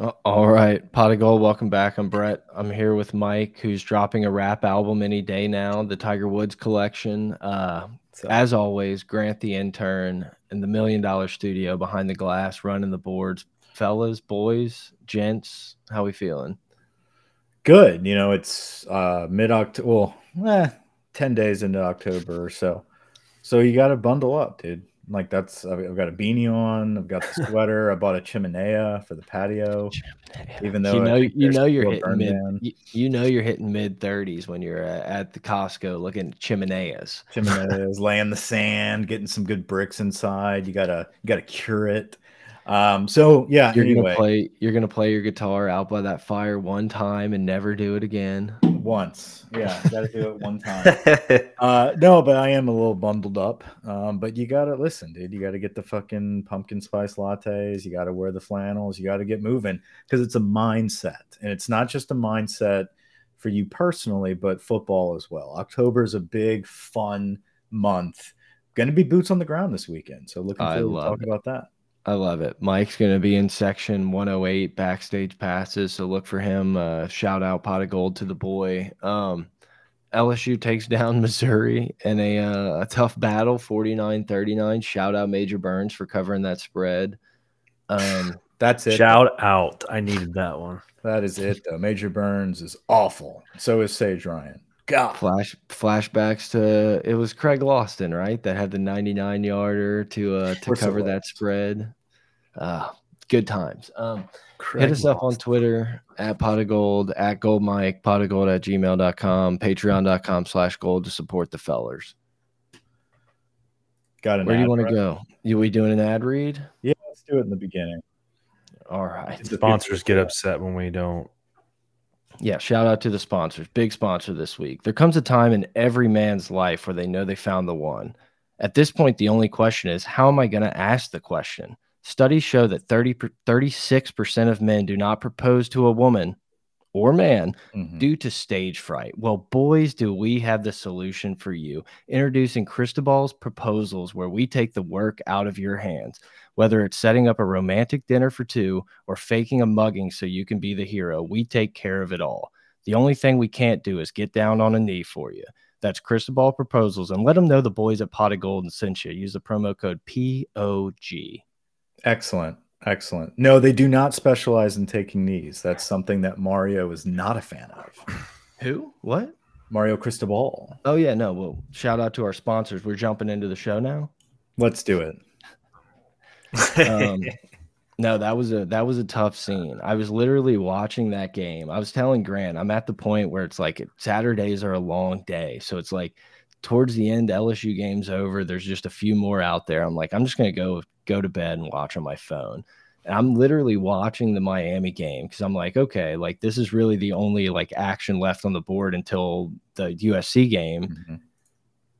Uh, all right, Pot of Gold, welcome back. I'm Brett. I'm here with Mike, who's dropping a rap album any day now, the Tiger Woods collection. Uh, as always, Grant the intern in the Million Dollar Studio behind the glass, running the boards. Fellas, boys, gents, how we feeling? Good. You know, it's uh, mid October. Well, eh, ten days into October or so. So you got to bundle up, dude. Like that's I've got a beanie on. I've got the sweater. I bought a chimenea for the patio. Chimenea. Even though you know you know you're hitting mid you, you, know you're hitting mid thirties when you're uh, at the Costco looking at chimeneas. Chimeneas, laying the sand, getting some good bricks inside. You gotta you gotta cure it. Um, so yeah, you're anyway. gonna play you're gonna play your guitar out by that fire one time and never do it again. Once, yeah, gotta do it one time. uh, no, but I am a little bundled up. Um, but you gotta listen, dude. You gotta get the fucking pumpkin spice lattes. You gotta wear the flannels. You gotta get moving because it's a mindset, and it's not just a mindset for you personally, but football as well. October is a big fun month. Going to be boots on the ground this weekend, so looking forward to talk about that. I love it. Mike's going to be in section 108 backstage passes. So look for him. Uh, shout out pot of gold to the boy. Um, LSU takes down Missouri in a, uh, a tough battle, 49 39. Shout out Major Burns for covering that spread. Um, That's it. Shout out. I needed that one. That is it, though. Major Burns is awful. So is Sage Ryan. God. Flash flashbacks to it was Craig Lawson, right? That had the 99 yarder to uh to cover that spread. Uh good times. Um Craig hit us Lawson. up on Twitter at pot of gold, at gold mike, pot of gold at gmail.com, patreon.com slash gold to support the fellers. Got it. Where do you want to go? You we doing an ad read? Yeah, let's do it in the beginning. All right. The sponsors get upset when we don't yeah, shout out to the sponsors. Big sponsor this week. There comes a time in every man's life where they know they found the one. At this point, the only question is how am I going to ask the question? Studies show that 30, 36% of men do not propose to a woman or man mm -hmm. due to stage fright. Well, boys, do we have the solution for you. Introducing Cristobal's proposals, where we take the work out of your hands. Whether it's setting up a romantic dinner for two or faking a mugging so you can be the hero, we take care of it all. The only thing we can't do is get down on a knee for you. That's Cristobal Proposals, and let them know the boys at Pot of Gold sent you. Use the promo code POG. Excellent. Excellent. No, they do not specialize in taking knees. That's something that Mario is not a fan of. Who? What? Mario Cristobal. Oh yeah, no. Well, shout out to our sponsors. We're jumping into the show now. Let's do it. um, no, that was a that was a tough scene. I was literally watching that game. I was telling Grant, I'm at the point where it's like Saturdays are a long day, so it's like towards the end, LSU game's over. There's just a few more out there. I'm like, I'm just gonna go go to bed and watch on my phone. And I'm literally watching the Miami game because I'm like, okay, like this is really the only like action left on the board until the USC game. Mm -hmm.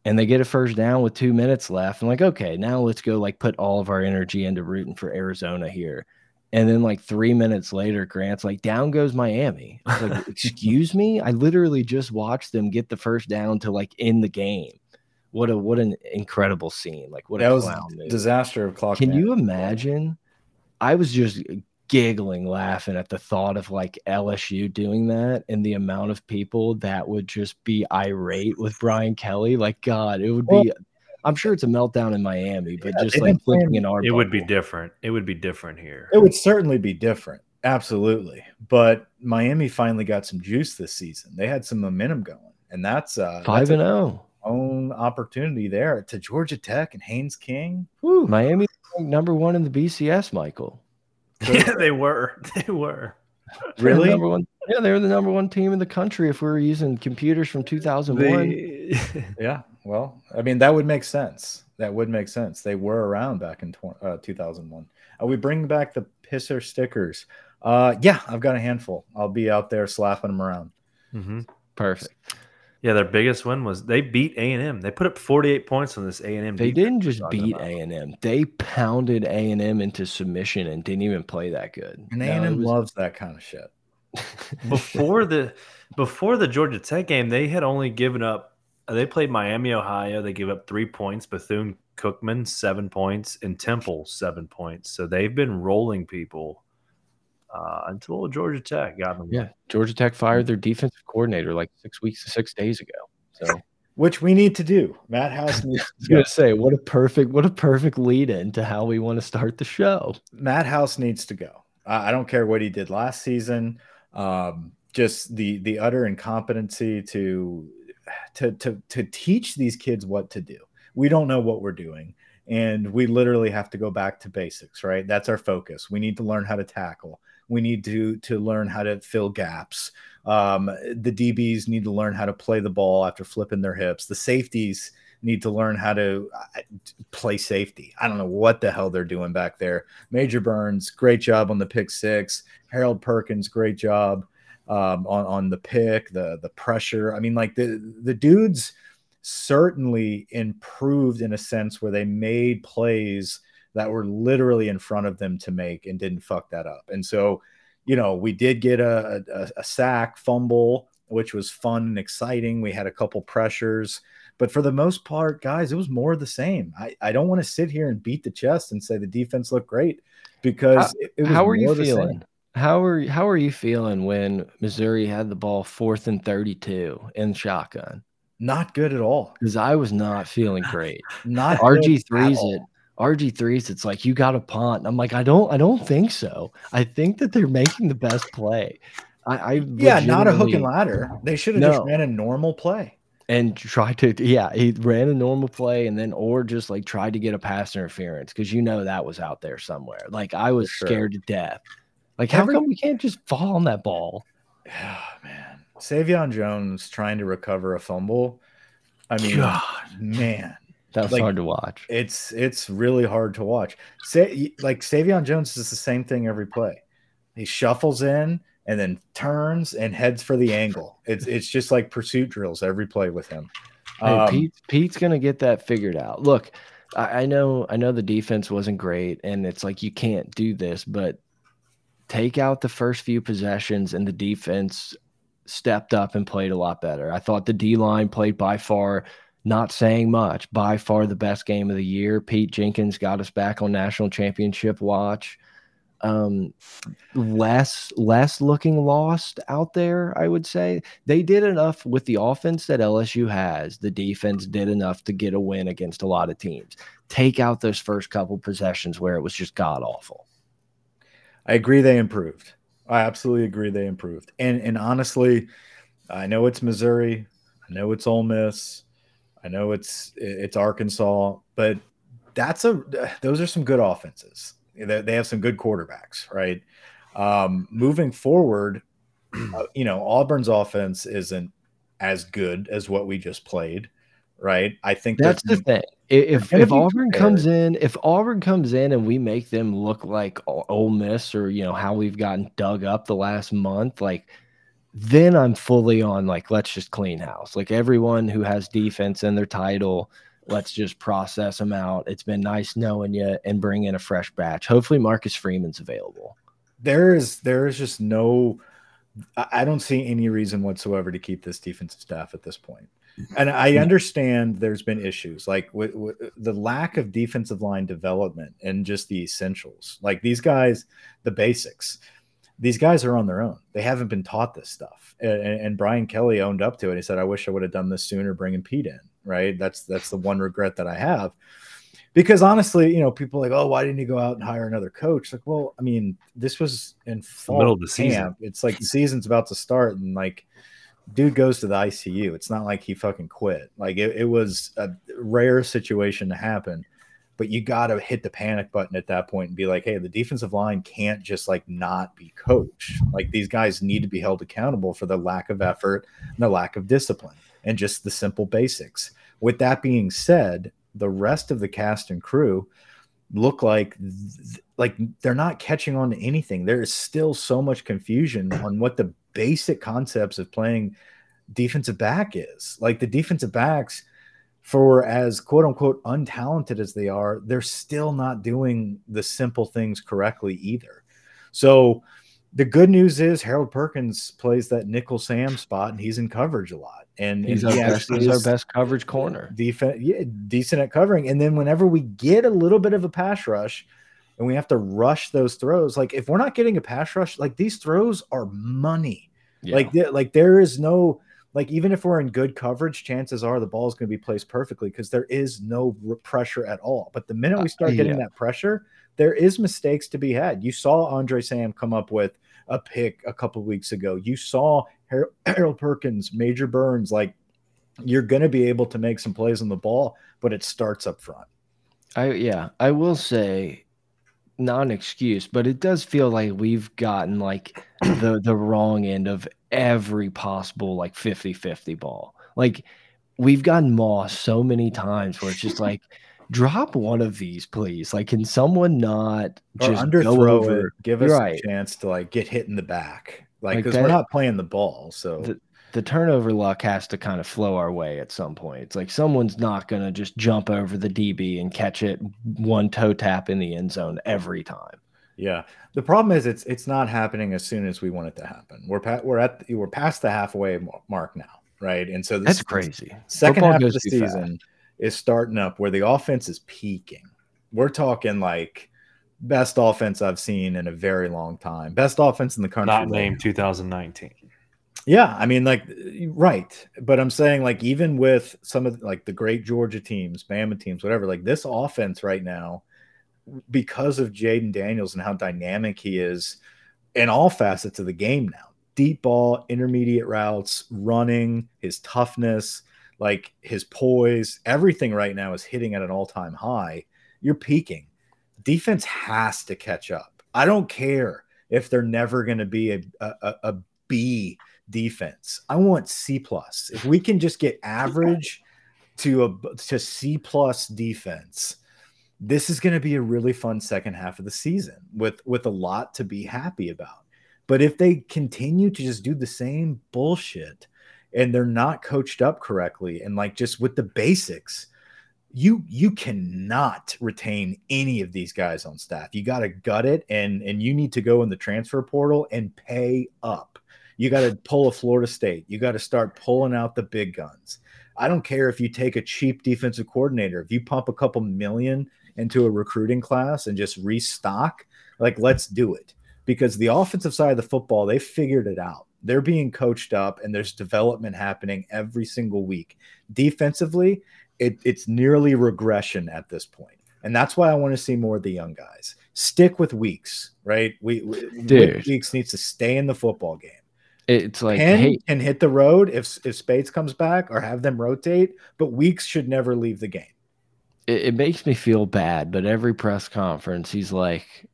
And they get a first down with two minutes left. I'm like, okay, now let's go like put all of our energy into rooting for Arizona here. And then like three minutes later, Grant's like, down goes Miami. I was like, excuse me? I literally just watched them get the first down to like in the game. What a what an incredible scene. Like what that a was disaster of clock. Can you imagine? I was just giggling, laughing at the thought of like LSU doing that and the amount of people that would just be irate with Brian Kelly. Like, God, it would be I'm sure it's a meltdown in Miami, but yeah, just like flipping in our it bubble. would be different. It would be different here. It would certainly be different. Absolutely. But Miami finally got some juice this season. They had some momentum going. And that's uh five and oh own opportunity there to Georgia Tech and Haynes King. Whew. Miami number one in the BCS, Michael. yeah, they were. They were. Really? Number one. Yeah, they were the number one team in the country if we were using computers from 2001. yeah. Well, I mean, that would make sense. That would make sense. They were around back in uh, 2001. Are we bring back the pisser stickers? Uh, yeah, I've got a handful. I'll be out there slapping them around. Mm -hmm. Perfect. Yeah, their biggest win was they beat A and M. They put up 48 points on this A and M. They didn't just beat A and M. They pounded A and M into submission and didn't even play that good. And A and M loves that kind of shit. before the before the Georgia Tech game, they had only given up. Uh, they played Miami, Ohio. They gave up three points. Bethune Cookman seven points, and Temple seven points. So they've been rolling people uh, until Georgia Tech got them. Yeah, Georgia Tech fired their defensive coordinator like six weeks, six days ago. So, which we need to do. Matt House needs. I was gonna say, what a perfect, what a perfect lead in to how we want to start the show. Matt House needs to go. I don't care what he did last season. Um, just the the utter incompetency to to to to teach these kids what to do. We don't know what we're doing and we literally have to go back to basics right that's our focus we need to learn how to tackle we need to to learn how to fill gaps. Um, the dbs need to learn how to play the ball after flipping their hips. The safeties need to learn how to uh, play safety. I don't know what the hell they're doing back there. Major burns great job on the pick six. Harold perkins great job um, on on the pick the the pressure. I mean like the the dudes certainly improved in a sense where they made plays that were literally in front of them to make and didn't fuck that up. And so, you know, we did get a, a, a sack fumble, which was fun and exciting. We had a couple pressures, but for the most part, guys, it was more of the same. I, I don't want to sit here and beat the chest and say the defense looked great because how, it, it how are you feeling? How are how are you feeling when Missouri had the ball fourth and thirty two in shotgun? Not good at all. Because I was not feeling great. not RG threes it. RG threes. It's like you got a punt. I'm like, I don't. I don't think so. I think that they're making the best play. I, I yeah, not a hook and ladder. They should have no. just ran a normal play and tried to yeah he ran a normal play and then or just like tried to get a pass interference because you know that was out there somewhere like i was sure. scared to death like how Every, come we can't just fall on that ball oh, man Sai'vion Jones trying to recover a fumble. I mean, God. man, that was like, hard to watch. It's it's really hard to watch. Say like Sai'vion Jones is the same thing every play. He shuffles in and then turns and heads for the angle. It's it's just like pursuit drills every play with him. Hey, um, Pete, Pete's gonna get that figured out. Look, I, I know I know the defense wasn't great, and it's like you can't do this, but take out the first few possessions and the defense stepped up and played a lot better. I thought the D line played by far, not saying much, by far the best game of the year. Pete Jenkins got us back on national championship watch. Um, less less looking lost out there, I would say. They did enough with the offense that LSU has. The defense did enough to get a win against a lot of teams. Take out those first couple possessions where it was just god awful. I agree they improved. I absolutely agree they improved. And and honestly, I know it's Missouri, I know it's Ole Miss, I know it's it's Arkansas, but that's a those are some good offenses. They, have some good quarterbacks, right? Um, moving forward, uh, you know, Auburn's offense isn't as good as what we just played, right? I think that's the thing. If if Auburn comes in, if Auburn comes in and we make them look like Ole Miss or you know how we've gotten dug up the last month, like then I'm fully on like let's just clean house. Like everyone who has defense in their title, let's just process them out. It's been nice knowing you and bring in a fresh batch. Hopefully Marcus Freeman's available. There is there is just no I don't see any reason whatsoever to keep this defensive staff at this point. and I mm-hmm. understand there's been issues like with, with, the lack of defensive line development and just the essentials. Like these guys, the basics. These guys are on their own. They haven't been taught this stuff. And, and Brian Kelly owned up to it. He said, "I wish I would have done this sooner, bringing Pete in." Right. That's that's the one regret that I have. Because honestly, you know, people like, oh, why didn't you go out and hire another coach? Like, well, I mean, this was in fall middle of the camp. season. It's like the season's about to start, and like dude goes to the ICU. It's not like he fucking quit. Like it, it was a rare situation to happen, but you got to hit the panic button at that point and be like, hey, the defensive line can't just like not be coached. Like these guys need to be held accountable for the lack of effort and the lack of discipline and just the simple basics. With that being said, the rest of the cast and crew look like like they're not catching on to anything. There is still so much confusion on what the basic concepts of playing defensive back is. Like the defensive backs, for as quote unquote untalented as they are, they're still not doing the simple things correctly either. So the good news is Harold Perkins plays that nickel Sam spot and he's in coverage a lot. And he's, and our, best, he's our best coverage corner. Defense, yeah, decent at covering. And then whenever we get a little bit of a pass rush, and we have to rush those throws. Like if we're not getting a pass rush, like these throws are money. Yeah. Like like there is no like even if we're in good coverage, chances are the ball is going to be placed perfectly because there is no pressure at all. But the minute we uh, start getting yeah. that pressure, there is mistakes to be had. You saw Andre Sam come up with a pick a couple weeks ago. You saw Harold Perkins, Major Burns. Like you're going to be able to make some plays on the ball, but it starts up front. I yeah, I will say not an excuse, but it does feel like we've gotten like the the wrong end of every possible like 50-50 ball. Like we've gotten Moss so many times where it's just like drop one of these, please. Like, can someone not just underthrow over? it? Give us right. a chance to like get hit in the back, like because like we're not playing the ball. So the, the turnover luck has to kind of flow our way at some point. It's like someone's not going to just jump over the DB and catch it one toe tap in the end zone every time. Yeah. The problem is it's it's not happening as soon as we want it to happen. We're we're at we're past the halfway mark now, right? And so this, that's crazy. Second Football half of the season fast. is starting up where the offense is peaking. We're talking like best offense I've seen in a very long time. Best offense in the country. Not named 2019. Yeah, I mean, like, right. But I'm saying, like, even with some of like the great Georgia teams, Bama teams, whatever, like this offense right now, because of Jayden Daniels and how dynamic he is in all facets of the game now deep ball, intermediate routes, running, his toughness, like his poise, everything right now is hitting at an all time high. You're peaking. Defense has to catch up. I don't care if they're never going to be a, a, a B defense. I want C plus. If we can just get average to a to C plus defense, this is going to be a really fun second half of the season with with a lot to be happy about. But if they continue to just do the same bullshit and they're not coached up correctly and like just with the basics, you you cannot retain any of these guys on staff. You got to gut it and and you need to go in the transfer portal and pay up you got to pull a Florida State. You got to start pulling out the big guns. I don't care if you take a cheap defensive coordinator. If you pump a couple million into a recruiting class and just restock, like let's do it. Because the offensive side of the football, they figured it out. They're being coached up and there's development happening every single week. Defensively, it, it's nearly regression at this point. And that's why I want to see more of the young guys. Stick with Weeks, right? We, we Weeks needs to stay in the football game. It's like Penn hey, can hit the road if if Speights comes back or have them rotate, but Weeks should never leave the game. It, it makes me feel bad, but every press conference he's like,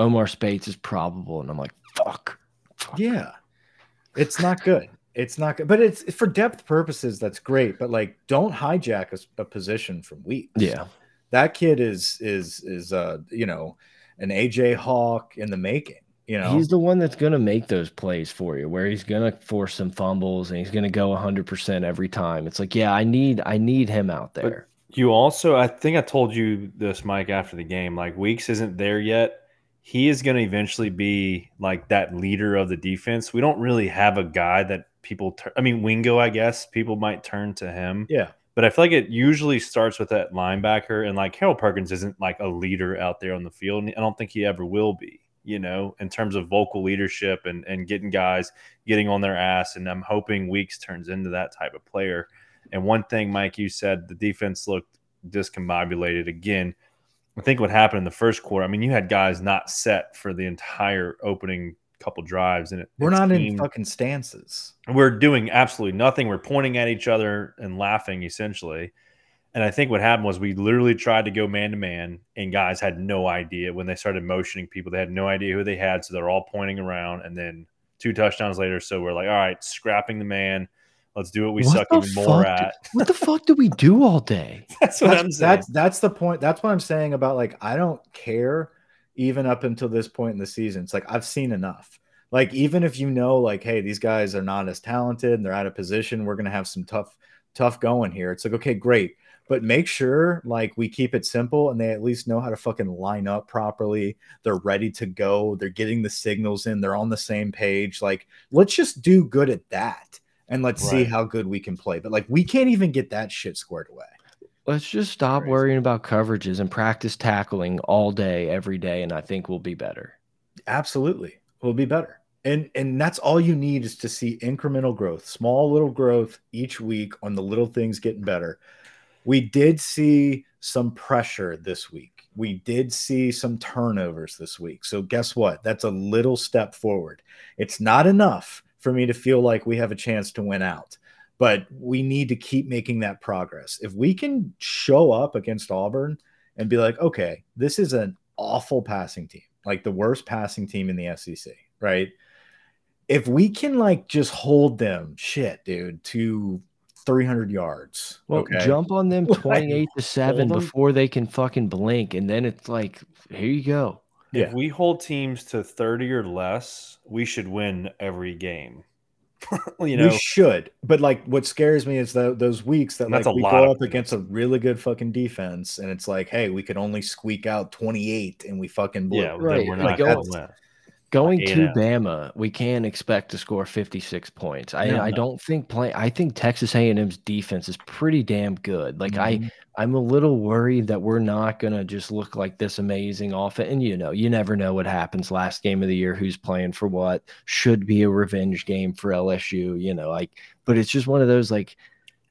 Omar Speights is probable, and I'm like, fuck. fuck. Yeah, it's not good. It's not good, but it's for depth purposes. That's great, but like, don't hijack a, a position from Weeks. Yeah, that kid is is is uh you know an AJ Hawk in the making. You know, he's the one that's going to make those plays for you, where he's going to force some fumbles and he's going to go 100% every time. It's like, yeah, I need, I need him out there. But you also, I think I told you this, Mike, after the game. Like Weeks isn't there yet. He is going to eventually be like that leader of the defense. We don't really have a guy that people. I mean, Wingo, I guess people might turn to him. Yeah. But I feel like it usually starts with that linebacker, and like Harold Perkins isn't like a leader out there on the field. And I don't think he ever will be you know, in terms of vocal leadership and, and getting guys getting on their ass. And I'm hoping Weeks turns into that type of player. And one thing, Mike, you said the defense looked discombobulated again. I think what happened in the first quarter, I mean, you had guys not set for the entire opening couple drives, and it, we're not in fucking stances. We're doing absolutely nothing. We're pointing at each other and laughing essentially. And I think what happened was we literally tried to go man to man, and guys had no idea when they started motioning people. They had no idea who they had, so they're all pointing around. And then two touchdowns later, so we're like, all right, scrapping the man. Let's do what we what suck even more at. what the fuck do we do all day? that's what that's, I'm saying. That's that's the point. That's what I'm saying about like I don't care even up until this point in the season. It's like I've seen enough. Like even if you know, like, hey, these guys are not as talented and they're out of position, we're gonna have some tough, tough going here. It's like, okay, great but make sure like we keep it simple and they at least know how to fucking line up properly. They're ready to go. They're getting the signals in. They're on the same page. Like, let's just do good at that and let's right. see how good we can play. But like, we can't even get that shit squared away. Let's just stop Crazy. worrying about coverages and practice tackling all day, every day, and I think we'll be better. Absolutely, we'll be better. And and that's all you need is to see incremental growth, small little growth each week on the little things getting better. We did see some pressure this week. We did see some turnovers this week. So guess what? That's a little step forward. It's not enough for me to feel like we have a chance to win out but we need to keep making that progress. If we can show up against Auburn and be like, okay, this is an awful passing team, like the worst passing team in the SEC, right? If we can like just hold them, shit, dude, to 300 yards. Well, okay? jump on them 28 to 7 before they can fucking blink. And then it's like, here you go. If yeah. we hold teams to 30 or less, we should win every game. you know, we should. But like, what scares me is that those weeks that like we go up against a really good fucking defense, and it's like, hey, we could only squeak out twenty eight, and we fucking blew. Yeah, right. We're not like, going, going to Bama, we can expect to score fifty six points. I no, I no. don't think play. I think Texas A and M's defense is pretty damn good. Like mm -hmm. I mm-hmm. I'm a little worried that we're not going to just look like this amazing offense. And you know, you never know what happens last game of the year, who's playing for what, should be a revenge game for LSU, you know, like, but it's just one of those like,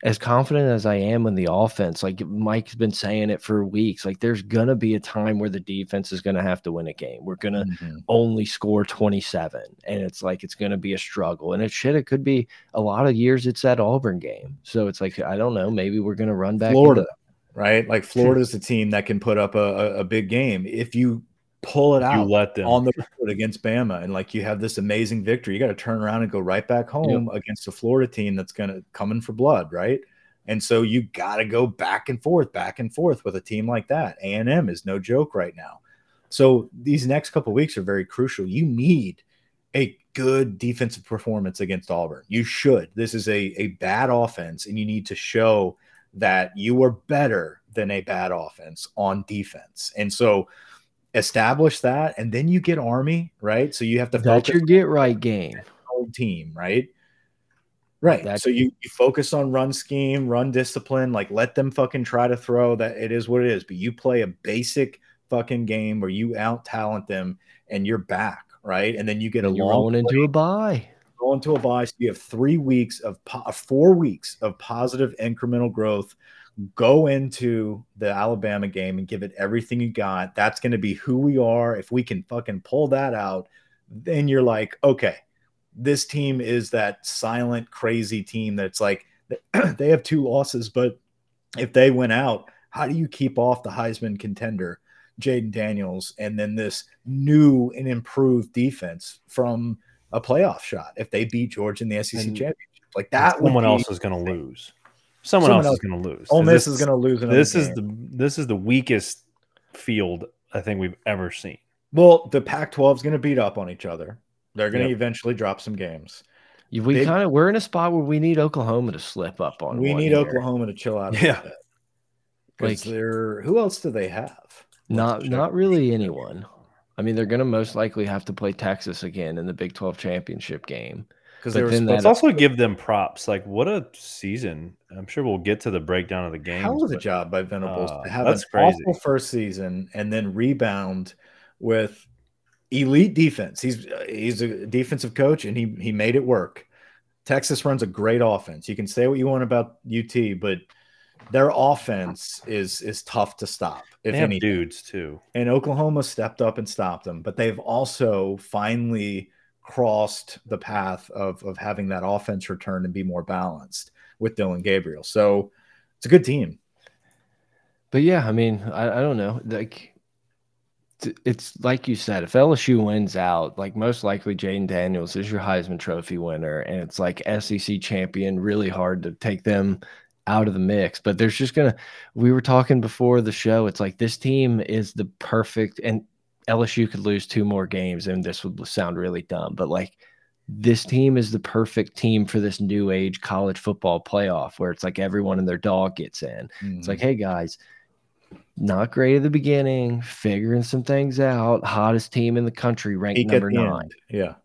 as confident as I am in the offense, like Mike's been saying it for weeks, like there's going to be a time where the defense is going to have to win a game. We're going to mm -hmm. only score 27 and it's like it's going to be a struggle. And it should, it could be a lot of years it's that Auburn game. So it's like I don't know, maybe we're going to run back Florida right? Like Florida's a team that can put up a, a, a big game if you pull it out you let them. on the road against Bama and like you have this amazing victory. You got to turn around and go right back home yep. against a Florida team that's going to come in for blood, right? And so you got to go back and forth, back and forth with a team like that. A and M is no joke right now. So these next couple weeks are very crucial. You need a good defensive performance against Auburn. You should. This is a, a bad offense, and you need to show that you are better than a bad offense on defense. And so establish that and then you get army, right? So you have to That's your get right game. Whole team, right? Right. That's so you, you focus on run scheme, run discipline, like let them fucking try to throw that it is what it is, but you play a basic fucking game where you out talent them and you're back, right? And then you get and a long into a buy. go into a buy. So you have three weeks of four weeks of positive incremental growth. Go into the Alabama game and give it everything you got. That's going to be who we are. If we can fucking pull that out, then you're like, okay, this team is that silent, crazy team that's like they have two losses, but if they went out, how do you keep off the Heisman contender, Jayden Daniels, and then this new and improved defense from a playoff shot if they beat Georgia in the SEC and, championship. Like that, someone else is going to lose. Someone, someone else, else, is going to lose. Ole Miss is going to lose. This game. is the this is the weakest field I think we've ever seen. Well, the Pac-12 is going to beat up on each other. They're going to yep. eventually drop some games. We kind of we're in a spot where we need Oklahoma to slip up on. We need Oklahoma to chill out. Yeah. Like they're who else do they have? Not not really anyone. I mean, they're going to most likely have to play Texas again in the Big 12 championship game. Because let's also give them props. Like, what a season! I'm sure we'll get to the breakdown of the game. Hell of a job by Venables uh, to have an crazy. awful first season and then rebound with elite defense. He's he's a defensive coach and he he made it work. Texas runs a great offense. You can say what you want about UT, but their offense is is tough to stop. If they have any dudes too, and Oklahoma stepped up and stopped them, but they've also finally crossed the path of of having that offense return and be more balanced with Dillon Gabriel. So it's a good team. But yeah, I mean, I, I don't know, like it's like you said, if LSU wins out, like most likely Jayden Daniels is your Heisman Trophy winner, and it's like SEC champion, really hard to take them out of the mix. But there's just gonna. We were talking before the show. It's like this team is the perfect, and LSU could lose two more games, and this would sound really dumb, but like this team is the perfect team for this new age college football playoff where it's like everyone and their dog gets in. Mm. It's like, mm-hmm. hey guys, not great at the beginning, figuring some things out. Hottest team in the country, ranked Peak number nine. Yeah.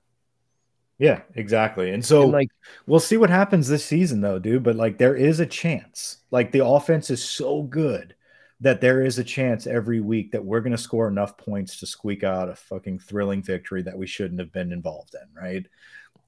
Yeah, exactly. And so And, like we'll see what happens this season though, dude, but like there is a chance. Like the offense is so good that there is a chance every week that we're going to score enough points to squeak out a fucking thrilling victory that we shouldn't have been involved in, right?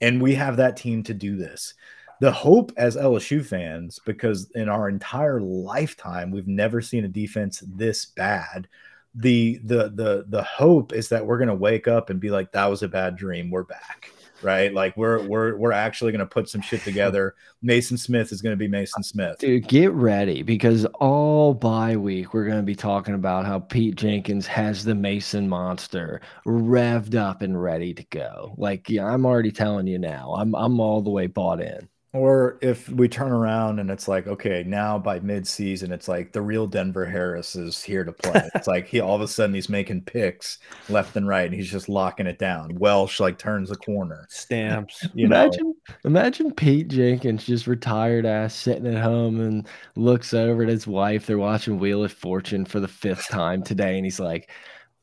And we have that team to do this. The hope as LSU fans, because in our entire lifetime we've never seen a defense this bad. The the the the hope is that we're going to wake up and be like that was a bad dream. We're back right? Like we're we're we're actually going to put some shit together. Mason Smith is going to be Mason Smith. Dude, get ready because all bye week we're going to be talking about how Pete Jenkins has the Mason monster revved up and ready to go. Like, yeah, I'm already telling you now. I'm I'm all the way bought in. Or if we turn around and it's like, okay, now by mid-season, it's like the real Denver Harris is here to play. It's like he all of a sudden he's making picks left and right, and he's just locking it down. Welsh like turns the corner. Stamps. You know? imagine, imagine Pete Jenkins just retired ass sitting at home and looks over at his wife. They're watching Wheel of Fortune for the fifth time today, and he's like,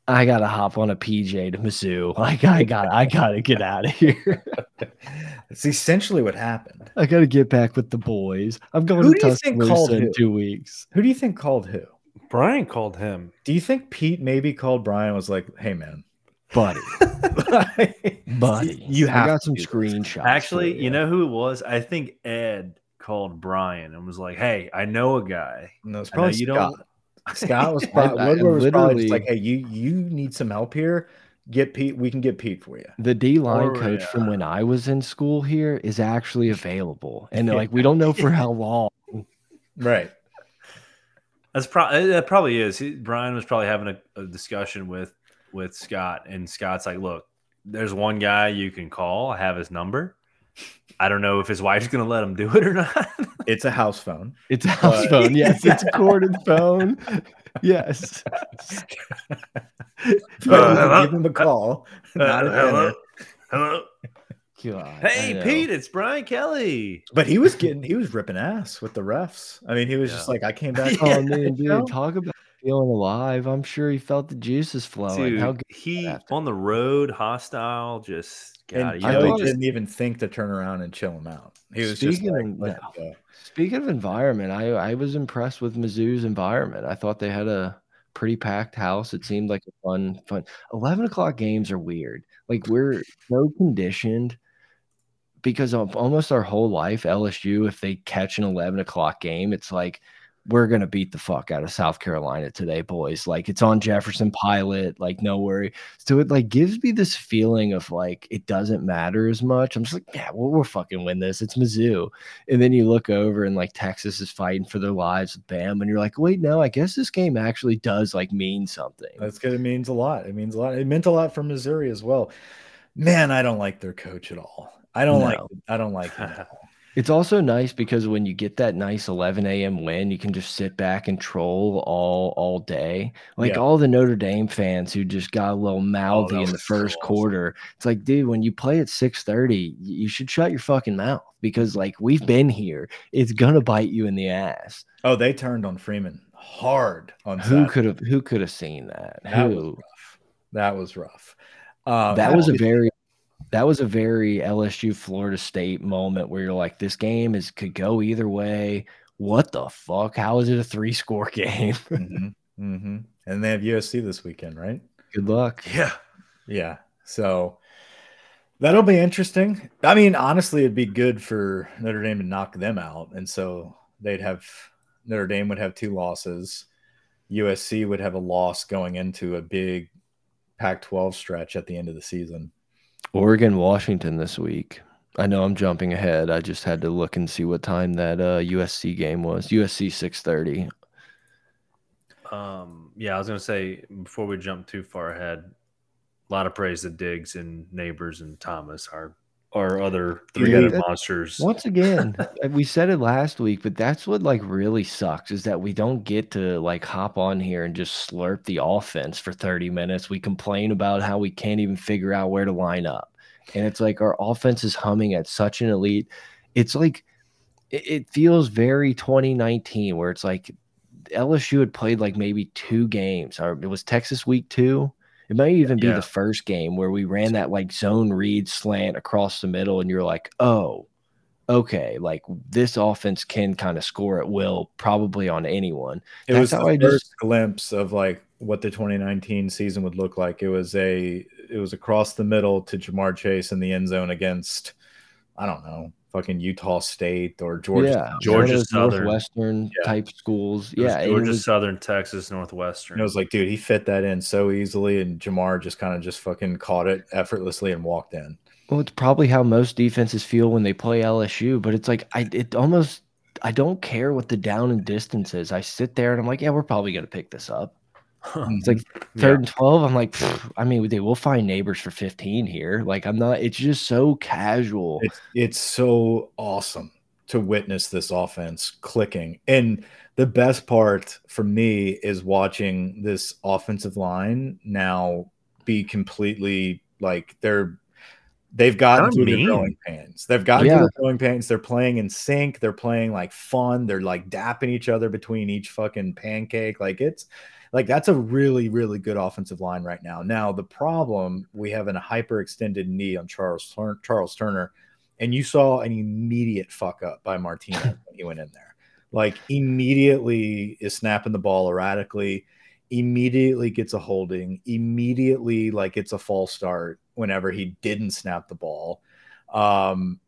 I gotta hop on a PJ to Mizzou. Like I got I gotta get out of here. It's essentially what happened. I gotta get back with the boys. I'm going Who to do you think Tuscaloosa in two weeks. Who do you think called who? Brian called him. Do you think Pete maybe called Brian was like, "Hey man, Buddy. Buddy. You I have got some do this. screenshots. Actually, for you know who it was? I think Ed called Brian and was like, "Hey, I know a guy." No, it's know probably you Scott. don't- Scott was probably, I Woodward was probably just literally- like, "Hey, you you need some help here. Get Pete. We can get Pete for you." the D line Or, coach from when I was in school here is actually available. And they're like, we don't know for how long. Right. That's probably that probably is. He, Brian was probably having a, a discussion with with Scott, and Scott's like, "Look, there's one guy you can call. I have his number. I don't know if his wife's going to let him do it or not." It's a house phone. It's a house But- phone. Yes, it's a corded phone. Yes. But hello? give him a call. Not Uh, at hello, dinner. hello. God, Hey. Pete, it's Brian Kelly. But he was getting he was ripping ass with the refs. I mean, he was just like, I came back. Oh man, dude, know? talk about feeling alive. I'm sure he felt the juices flowing. Dude, How good he on the road, hostile, just God, and you I know, thought it- didn't even think to turn around and chill him out. He was just Speaking like, of- let no. go. Speaking of environment, I I was impressed with Mizzou's environment. I thought they had a pretty packed house. It seemed like a fun, fun. Eleven o'clock games are weird. Like we're so conditioned because of almost our whole life, LSU, if they catch an eleven o'clock game, it's like we're gonna beat the fuck out of South Carolina today, boys. Like it's on Jefferson Pilot, like no worry. So it like gives me this feeling of like it doesn't matter as much. I'm just like, yeah, well, we'll fucking win this. It's Mizzou. And then you look over and like Texas is fighting for their lives with Bam, and you're like, wait, no, I guess this game actually does like mean something. That's good. It means a lot. It means a lot. It meant a lot for Missouri as well. Man, I don't like their coach at all. I don't like. I don't like him. It's also nice because when you get that nice 11 a.m. win, you can just sit back and troll all all day. Like Yeah. all the Notre Dame fans who just got a little mouthy that in the was so first awesome. quarter. It's like, dude, when you play at 6:30, you should shut your fucking mouth because like we've been here. It's gonna bite you in the ass. Oh, they turned on Freeman hard on Who could have who could have seen that? That was rough. That was rough. Uh, that was a very that was a very LSU Florida State moment where you're like, this game is could go either way. What the fuck? How is it a three score game? Mhm, mhm. And they have USC this weekend, right? Good luck. yeah. Yeah. So that'll be interesting. I mean, honestly, it'd be good for Notre Dame to knock them out. And so they'd have Notre Dame would have two losses. USC would have a loss going into a big Pac 12 stretch at the end of the season. Oregon, Washington this week. I know I'm jumping ahead. I just had to look and see what time that uh, USC game was. USC 6:30. Um, yeah, I was gonna say before we jump too far ahead, a lot of praise to Diggs and Nabers and Thomas, our our other three-headed that- monsters. Once again, uh, we said it last week, but that's what like really sucks is that we don't get to like hop on here and just slurp the offense for 30 minutes. We complain about how we can't even figure out where to line up. And it's like our offense is humming at such an elite. It's like it, it feels very 2019 where it's like LSU had played like maybe two games or it was Texas week 2 It might even be yeah. the first game where we ran that like zone read slant across the middle, and you're like, oh, okay, like this offense can kind of score at will, probably on anyone. It That's was the I first just... glimpse of like what the 2019 season would look like. It was a it was across the middle to Ja'Marr Chase in the end zone against I don't know fucking Utah State or Georgia yeah, Georgia Southern Northwestern yeah. type schools. Yeah, Georgia was, Southern, Texas Northwestern. It was like, dude, he fit that in so easily, and Ja'Marr just kind of just fucking caught it effortlessly and walked in. Well, it's probably how most defenses feel when they play LSU, but it's like I it almost I don't care what the down and distance is. I sit there and I'm like, yeah, we're probably gonna pick this up. It's like mm-hmm. third yeah. and twelve. I'm like, I mean, they will find Nabers for fifteen here. Like, I'm not. It's just so casual. It's it's so awesome to witness this offense clicking. And the best part for me is watching this offensive line now be completely like they're they've gotten through the growing pains. They've gotten yeah. through the growing pains. They're playing in sync. They're playing like fun. They're like dapping each other between each fucking pancake. Like it's like that's a really, really good offensive line right now. Now the problem we have a hyperextended knee on Charles Charles Turner, and you saw an immediate fuck up by Martinez when he went in there. Like immediately is snapping the ball erratically, immediately gets a holding, immediately like it's a false start whenever he didn't snap the ball. Um,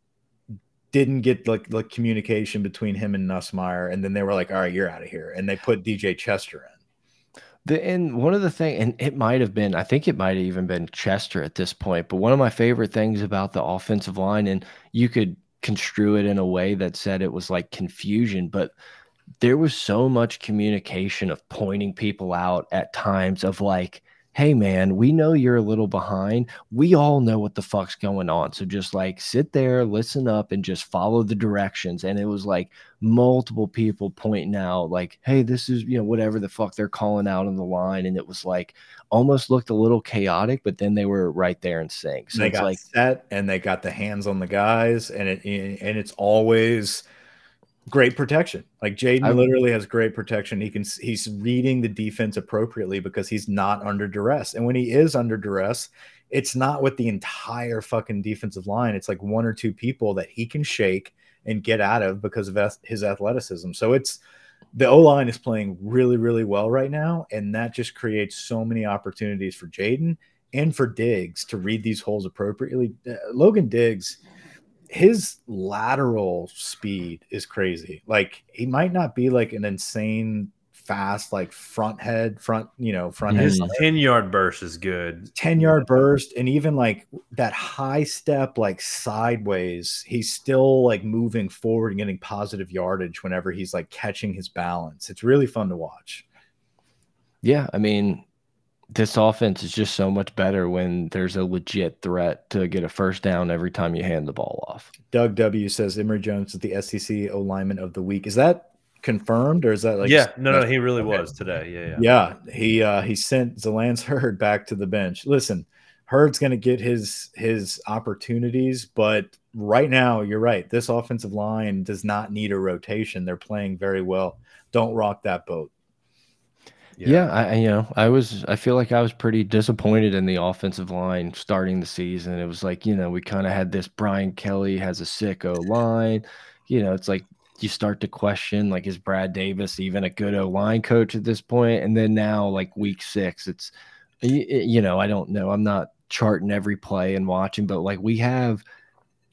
didn't get like like communication between him and Nussmeier, and then they were like, "All right, you're out of here," and they put DJ Chester in. The and one of the things, and it might have been, I think it might have even been Chester at this point. But one of my favorite things about the offensive line, and you could construe it in a way that said it was like confusion, but there was so much communication of pointing people out at times of like hey man, we know you're a little behind. We all know what the fuck's going on. So just like sit there, listen up, and just follow the directions. And it was like multiple people pointing out, like, hey, this is, you know, whatever the fuck they're calling out on the line. And it was like almost looked a little chaotic, but then they were right there in sync. So they got like set and they got the hands on the guys, and it and it's always great protection. Like Jayden literally has great protection. He can he's reading the defense appropriately because he's not under duress. And when he is under duress, it's not with the entire fucking defensive line. It's like one or two people that he can shake and get out of because of his athleticism. So it's the O line is playing really, really well right now, and that just creates so many opportunities for Jayden and for Diggs to read these holes appropriately. Uh, Logan Diggs his lateral speed is crazy. Like he might not be like an insane fast, like front head, front, you know, front his head. 10 yard burst is good. 10 yard burst. And even like that high step, like sideways, he's still like moving forward and getting positive yardage whenever he's like catching his balance. It's really fun to watch. Yeah. I mean, this offense is just so much better when there's a legit threat to get a first down every time you hand the ball off. Doug W says Emery Jones is the SEC O lineman of the week. Is that confirmed or is that like yeah no no he really okay. was today yeah yeah yeah he uh he sent Zalance Heard back to the bench listen Heard's going to get his his opportunities but right now you're right this offensive line does not need a rotation they're playing very well don't rock that boat yeah. yeah, I you know I was I feel like I was pretty disappointed in the offensive line starting the season. It was like you know we kind of had this Brian Kelly has a sick O line. You know, it's like you start to question like is Brad Davis even a good O line coach at this point? And then now like week six, it's you know I don't know. I'm not charting every play and watching, but like we have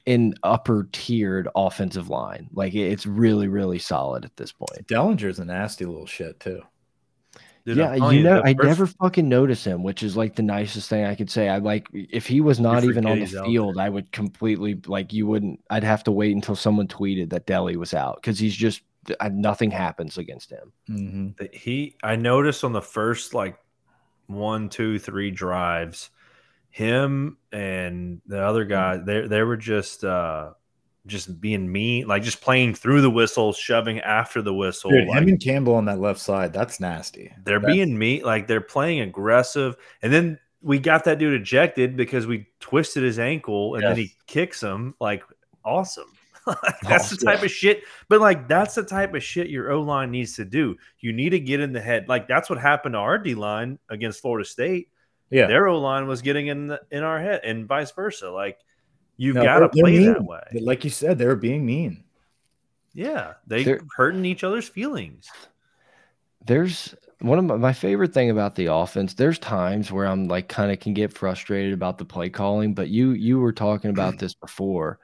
an upper tiered offensive line. Like it's really really solid at this point. Dellinger's a nasty little shit too. Dude, yeah, you know, I never fucking notice him, which is like the nicest thing I could say. I like if he was not even on the field, I would completely like you wouldn't. I'd have to wait until someone tweeted that Deli was out because he's just nothing happens against him. Mm -hmm. He, I noticed on the first like one, two, three drives, him and the other guy, they they were just uh just being mean, like just playing through the whistle, shoving after the whistle. Dude, like, him and Campbell on that left side, that's nasty. They're that's... being mean, like they're playing aggressive. And then we got that dude ejected because we twisted his ankle and yes. then he kicks him. Like, awesome. that's oh, the type yeah. of shit. But like, that's the type of shit your O line needs to do. You need to get in the head. Like, that's what happened to our D line against Florida State. Yeah. Their O line was getting in the, in our head, and vice versa. Like you've No, got to they're- they're play that mean. way. Like you said, they're being mean. Yeah, they They're- hurting each other's feelings. there's one of my, my favorite thing about the offense there's times where i'm like kind of can get frustrated about the play calling but you you were talking about this before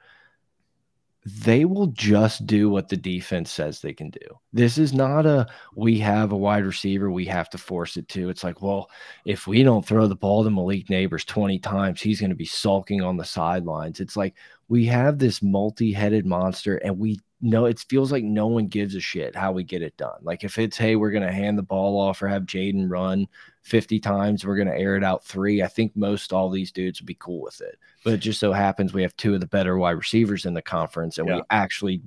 they will just do what the defense says they can do. This is not a we have a wide receiver we have to force it to. It's like well if we don't throw the ball to malik Nabers 20 times he's going to be sulking on the sidelines. It's like we have this multi-headed monster and we no, it feels like no one gives a shit how we get it done. Like if it's hey, we're gonna hand the ball off or have Jayden run 50 times, we're gonna air it out three. I think most all these dudes would be cool with it. But it just so happens we have two of the better wide receivers in the conference, and Yeah. we actually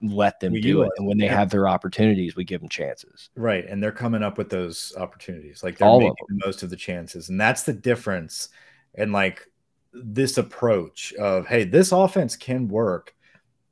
let them We do utilize it. And when they yeah. have their opportunities, we give them chances. Right. And they're coming up with those opportunities. Like they're All of making the most of the chances. And that's the difference. And like this approach of, hey, this offense can work.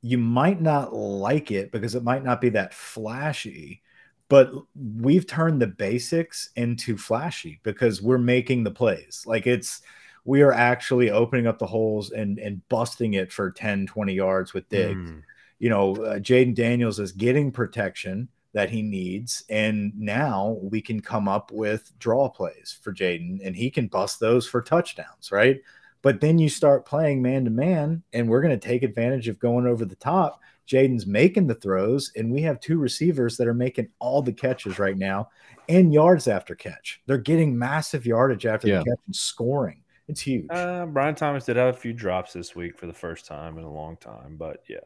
You might not like it because it might not be that flashy, but we've turned the basics into flashy because we're making the plays. Like it's, we are actually opening up the holes and and busting it for 10 20 yards with Diggs Mm. you know, uh, Jayden Daniels is getting protection that he needs. And now we can come up with draw plays for Jayden and he can bust those for touchdowns, right? But then you start playing man to man, and we're going to take advantage of going over the top. Jayden's making the throws, and we have two receivers that are making all the catches right now and yards after catch. They're getting massive yardage after Yeah. the catch and scoring. It's huge. Uh, Brian Thomas did have a few drops this week for the first time in a long time, but yeah,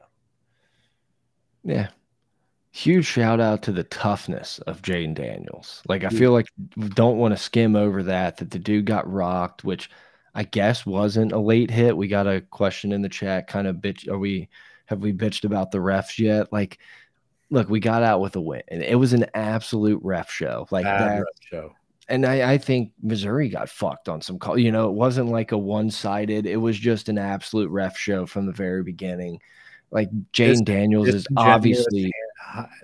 Yeah. Huge shout out to the toughness of Jayden Daniels. Like I feel like don't want to skim over that that the dude got rocked, which I guess wasn't a late hit. We got a question in the chat, kind of bitch. Are we have we bitched about the refs yet? Like, look, we got out with a win, and it was an absolute ref show. Like Bad that, ref show. and I, I think Missouri got fucked on some call. You know, it wasn't like a one sided. It was just an absolute ref show from the very beginning. Like Jayden Daniels is obviously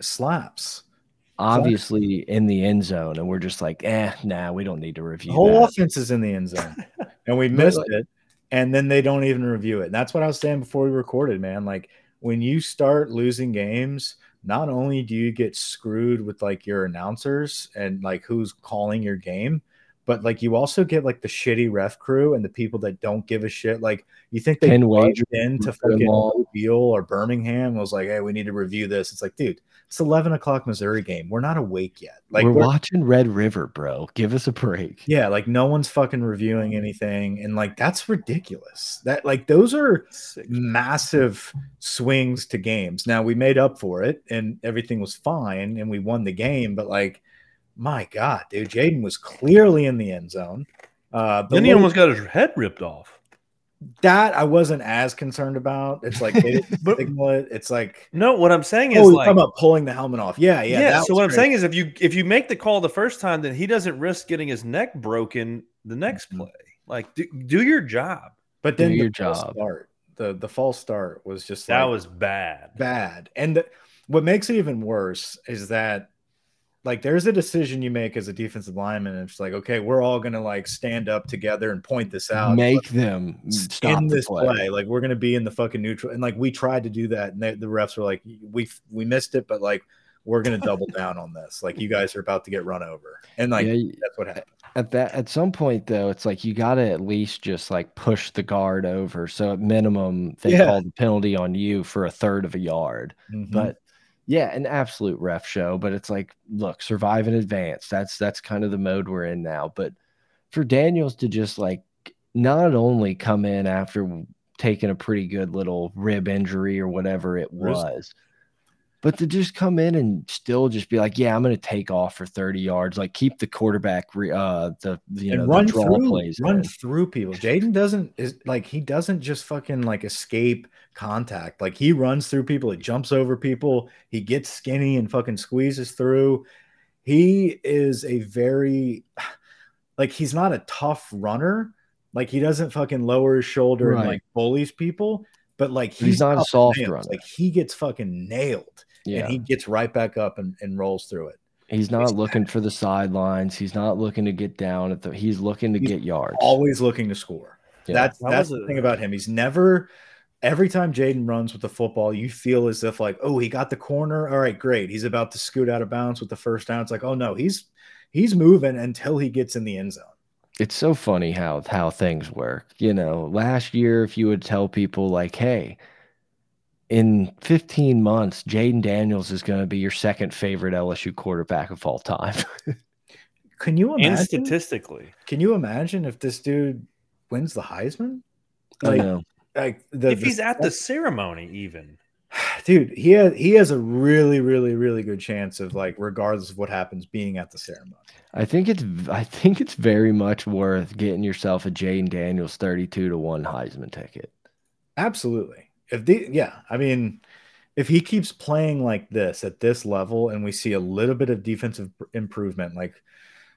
slaps. obviously in the end zone, and we're just like, eh, nah, we don't need to review The whole that. offense is in the end zone, and we missed like- it. And then they don't even review it. And that's what I was saying before we recorded, man. Like when you start losing games, not only do you get screwed with like your announcers and like who's calling your game, but like you also get like the shitty ref crew and the people that don't give a shit. Like you think they Penn barged Wager, into Rupert fucking Law. Mobile or Birmingham was like, hey, we need to review this. It's like, dude, it's eleven o'clock Missouri game. We're not awake yet. Like we're we're- watching Red River, bro. Give us a break. yeah, like no one's fucking reviewing anything, and like that's ridiculous. That like those are massive swings to games. Now we made up for it, and everything was fine, and we won the game. But like, my God, dude, Jayden was clearly in the end zone. Uh, then he almost got his head ripped off. that I wasn't as concerned about. It's like they But- signal it. It's like No, what I'm saying is oh, you're like, talking about pulling the helmet off. Yeah, yeah. yeah. so was what I'm saying is, if you if you make the call the first time, then he doesn't risk getting his neck broken the next Mhm. play. Like, do, do your job. but do then your the false job. start, the the false start was just That like, was bad. bad. And the, what makes it even worse is that like there's a decision you make as a defensive lineman, and it's like, okay, we're all gonna like stand up together and point this out. Make them stop this play. play. Like we're gonna be in the fucking neutral, and like we tried to do that, and they, the refs were like, we we missed it, but like we're gonna double down on this. Like you guys are about to get run over, and like Yeah, that's what happened. at that at some point though, it's like you got to at least just like push the guard over. So at minimum, they Yeah. call the penalty on you for a third of a yard. Mhm. But yeah, an absolute ref show. But it's like, look, survive in advance. That's that's kind of the mode we're in now. But for Daniels to just like not only come in after taking a pretty good little rib injury or whatever it was, but to just come in and still just be like, yeah, I'm going to take off for 30 yards, like keep the quarterback, re, uh, the you know and the run through, plays. run in. through people. Jayden doesn't is like he doesn't just fucking like escape contact. Like he runs through people, he jumps over people, he gets skinny and fucking squeezes through. He is a very like he's not a tough runner. Like he doesn't fucking lower his shoulder and like bullies people, but like But he's not a soft nails. runner. Like he gets fucking nailed Yeah, and he gets right back up and, and rolls through it. He's not he's looking for the sidelines. He's not looking to get down at the. He's looking to he's get yards. Always looking to score. Yeah. That's that that's the thing about him. He's never. Every time Jayden runs with the football, you feel as if like, oh, he got the corner. All right, great. He's about to scoot out of bounds with the first down. It's like, oh no, he's he's moving until he gets in the end zone. It's so funny how how things work. You know, last year, if you would tell people like, hey in 15 months, Jayden Daniels is going to be your second favorite LSU quarterback of all time. can you imagine? And statistically, can you imagine if this dude wins the Heisman? Like, I know. Like the, if the, he's at the ceremony, even dude, he has he has a really, really, really good chance of like, regardless of what happens, being at the ceremony. I think it's I think it's very much worth getting yourself a Jayden Daniels 32 to 1 Heisman ticket. Absolutely if the yeah, I mean, if he keeps playing like this at this level, and we see a little bit of defensive improvement, like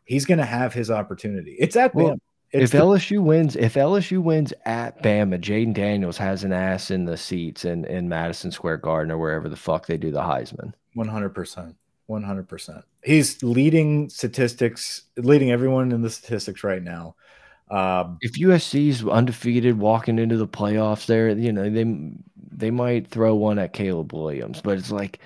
he's going to have his opportunity. It's at well, Bama. It's if the, LSU wins, if LSU wins at Bama, Jayden Daniels has an ass in the seats in in Madison Square Garden or wherever the fuck they do the Heisman. One hundred percent. 100%. He's leading statistics, leading everyone in the statistics right now. Um, if USC's undefeated walking into the playoffs, there, you know, they they might throw one at Caleb Williams, but it's like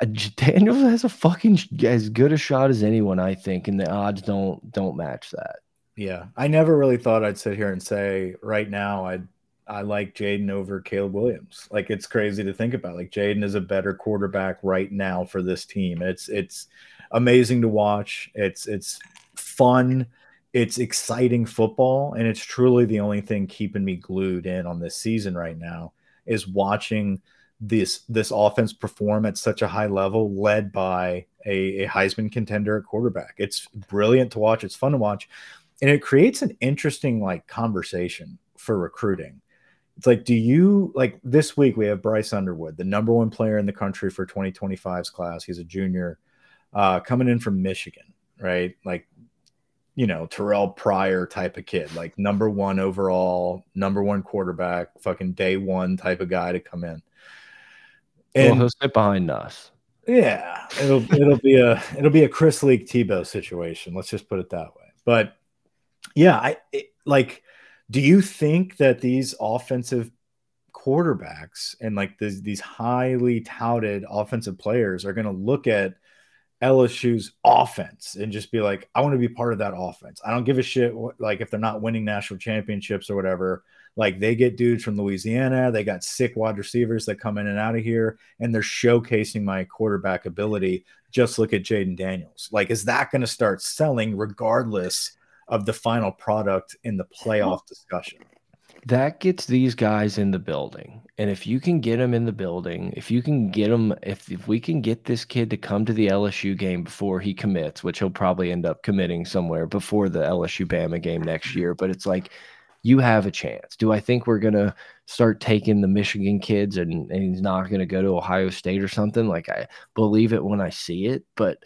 uh, Daniels has a fucking as good a shot as anyone, I think, and the odds don't don't match that. Yeah, I never really thought I'd sit here and say right now I I like Jayden over Caleb Williams. Like it's crazy to think about. Like Jayden is a better quarterback right now for this team. It's it's amazing to watch. It's it's fun it's exciting football and it's truly the only thing keeping me glued in on this season right now is watching this this offense perform at such a high level led by a, a Heisman contender at quarterback. It's brilliant to watch, it's fun to watch and it creates an interesting like conversation for recruiting. It's like do you like this week we have Bryce Underwood, the number 1 player in the country for 2025's class. He's a junior uh coming in from Michigan, right? Like you know, Terrelle Pryor type of kid, like number one overall, number one quarterback, fucking day one type of guy to come in. And well, he'll sit behind us. Yeah, it'll it'll be a it'll be a Chris Leak Tebow situation. Let's just put it that way. But yeah, I it, like. Do you think that these offensive quarterbacks and like these these highly touted offensive players are going to look at LSU's offense and just be like, I want to be part of that offense. I don't give a shit like if they're not winning national championships or whatever. Like they get dudes from Louisiana, they got sick wide receivers that come in and out of here, and they're showcasing my quarterback ability. Just look at Jayden Daniels. Like, is that going to start selling regardless of the final product in the playoff discussion? that gets these guys in the building. And if you can get them in the building, if you can get them, if, if we can get this kid to come to the LSU game before he commits, which he'll probably end up committing somewhere before the LSU Bama game next year, but it's like you have a chance. Do I think we're going to start taking the Michigan kids and, and he's not going to go to Ohio State or something? Like, I believe it when I see it, but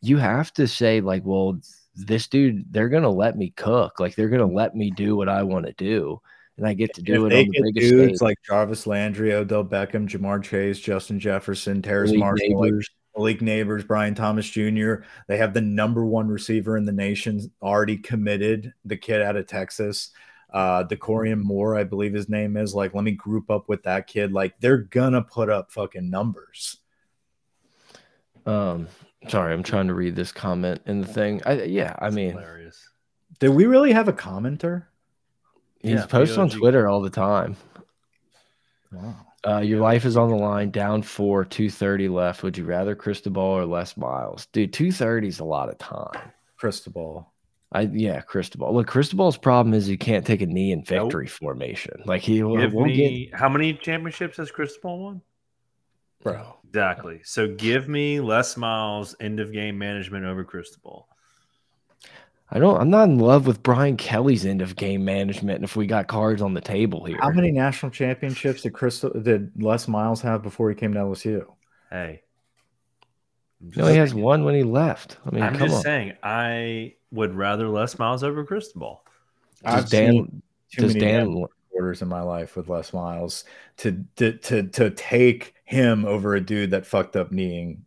you have to say, like, well, this dude, they're going to let me cook. Like, they're going to let me do what I want to do and I get to do it on the biggest dudes stage. like Jarvis Landry, Odell Beckham, Ja'Marr Chase, Justin Jefferson, Terrace Marshall, Nabers. Malik Nabers, Brian Thomas Jr. They have the number one receiver in the nation already committed, the kid out of Texas. Uh Dakorien Moore, I believe his name is. Like, let me group up with that kid. Like, they're gonna put up fucking numbers. Um, sorry, I'm trying to read this comment in the thing. I yeah, I mean hilarious. Did we really have a commenter? He's yeah, posted on Twitter all the time. Wow. Uh, your life is on the line, down four, 230 left. Would you rather Cristobal or Les Miles? Dude, 230 is a lot of time. Cristobal. I yeah, Cristobal. Look, Cristobal's problem is he can't take a knee in victory nope. formation. Like he Give won't me, get how many championships has Cristobal won? Bro. Exactly. So give me Les Miles end of game management over Cristobal. I don't. I'm not in love with Brian Kelly's end of game management. If we got cards on the table here, how many national championships did Crystal did Les Miles have before he came to LSU? Hey, no, he has one when he left. I mean, I'm just on. saying, I would rather Les Miles over Cristobal. I've Dan, seen too many Dan quarters in my life with Les Miles to, to to to take him over a dude that fucked up kneeing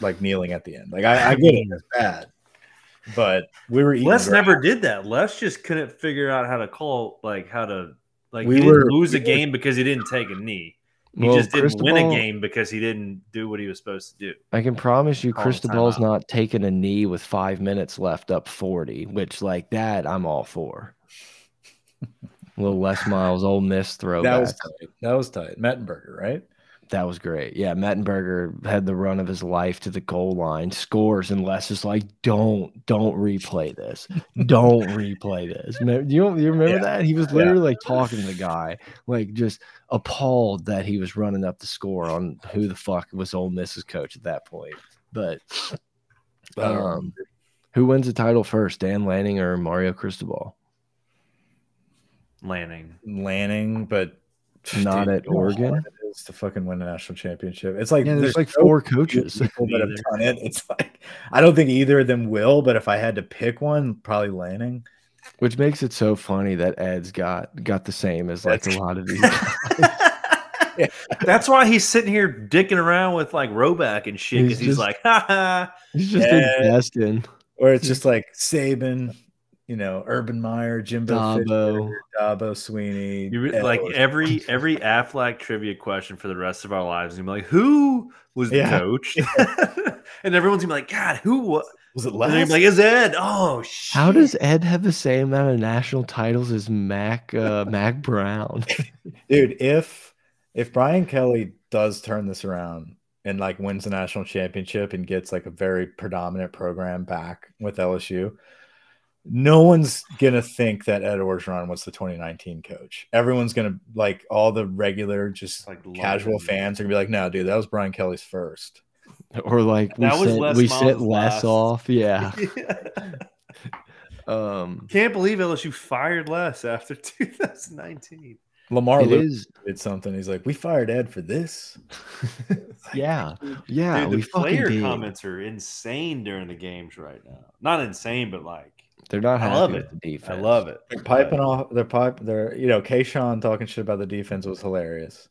like kneeling at the end. Like I, I get it, it's bad, but we were. Les never did that. Les just couldn't figure out how to call, like how to, like We he didn't were- lose a we were- game because he didn't take a knee. He Well, just didn't win a game because he didn't do what he was supposed to do. I can promise you, Call Cristobal's not taking a knee with five minutes left up 40, which, like that, I'm all for. a little Les Miles, Ole Miss throw. That throwback. was tight. That was tight. Mettenberger, right? That was great. Yeah, Mettenberger had the run of his life to the goal line, scores, and Les is like, "Don't, don't replay this. Don't replay this." Me- You don't, you remember Yeah. that? He was Yeah. literally like talking to the guy, like just appalled that he was running up the score on who the fuck was Ole Miss's coach at that point. But um, who wins the title first, Dan Lanning or Mario Cristobal? Lanning. Lanning, but Not at you know Oregon? Hard to fucking win a national championship. It's like Yeah, there's like so four coaches. that have done it. It's like I don't think either of them will, but if I had to pick one, probably Lanning. Which makes it so funny that Ed's got got the same as like That's- a lot of these. That's why he's sitting here dicking around with like Roback and shit because he's, just- like, ha ha. He's just Yeah. investing. Or it's just like Saban, you know, Urban Meyer, Jimbo Dabo. Fisher, Dabo Swinney. You re- like every every Aflac trivia question for the rest of our lives. You're like, who was the Yeah. coach? and everyone's gonna be like, God, who was? was it And they're last? like, is Ed. Oh shit. How does Ed have the same amount of national titles as Mack uh, Mack Brown? dude if if brian kelly does turn this around and like wins the national championship and gets like a very predominant program back with lsu no one's gonna think that ed orgeron was the 2019 coach everyone's gonna like all the regular just Like casual London. fans are gonna be like no dude that was brian kelly's first or like we That was sent, Les we sent Les off? Yeah. Um, Can't believe LSU fired Les after 2019. lamar it Lewis is. did something he's like we fired ed for this Yeah. Yeah. Dude, we the fucking player did. comments are insane during the games right now. Not insane, but like They're not I happy love with it. the defense. I love it. They're piping off. They're pipe. They're you know, Kayshon talking shit about the defense was hilarious.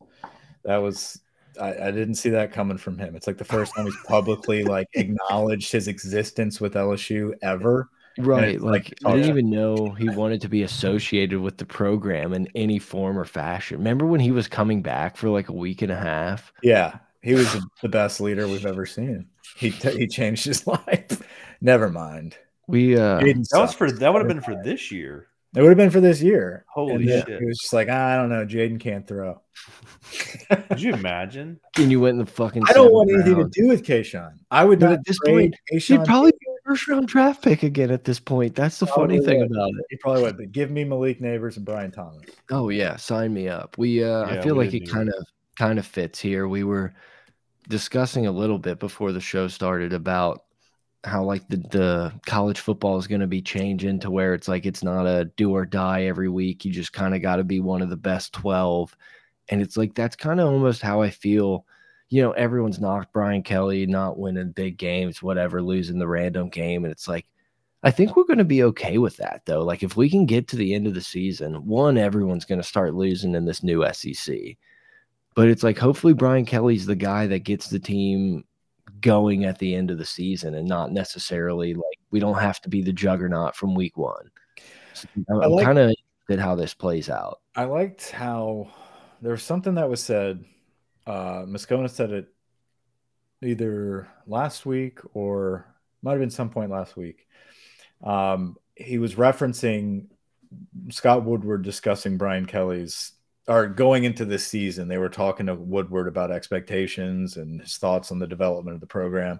That was I, I didn't see that coming from him. It's like the first time he's publicly like acknowledged his existence with LSU ever. Right. it's Like, like, I oh, didn't yeah. even know he wanted to be associated with the program in any form or fashion. Remember when he was coming back for like a week and a half? Yeah, he was the, the best leader we've ever seen. He t- he changed his life. Never mind. We uh Jayden That was for that would have been for this year. It would have been for this year. Holy And then shit. He was just like, I don't know. Jayden can't throw. Could you imagine? and you went in the fucking I don't seventh want anything to do with Kayshon. I would But not at this trade point, She'd probably be a first round draft pick again at this point. That's the funny Probably thing would. about it. He probably would. But give me Malik Nabers and Brian Thomas. Oh yeah, sign me up. We uh I feel like it didn't do kind of kind of fits here. We were discussing a little bit before the show started about how like the, the college football is going to be changing to where it's like it's not a do or die every week. You just kind of got to be one of the best 12. And it's like that's kind of almost how I feel. You know, everyone's knocked Brian Kelly, not winning big games, whatever, losing the random game. And it's like, I think we're going to be okay with that, though. Like, if we can get to the end of the season, one, everyone's going to start losing in this new SEC. But it's like, hopefully, Brian Kelly's the guy that gets the team going at the end of the season and not necessarily like we don't have to be the juggernaut from week one. So I'm, like- kind of at how this plays out. I liked how there was something that was said. Uh, Moscona said it either last week or might have been some point last week. Um, he was referencing Scott Woodward discussing Brian Kelly's or going into this season. They were talking to Woodward about expectations and his thoughts on the development of the program.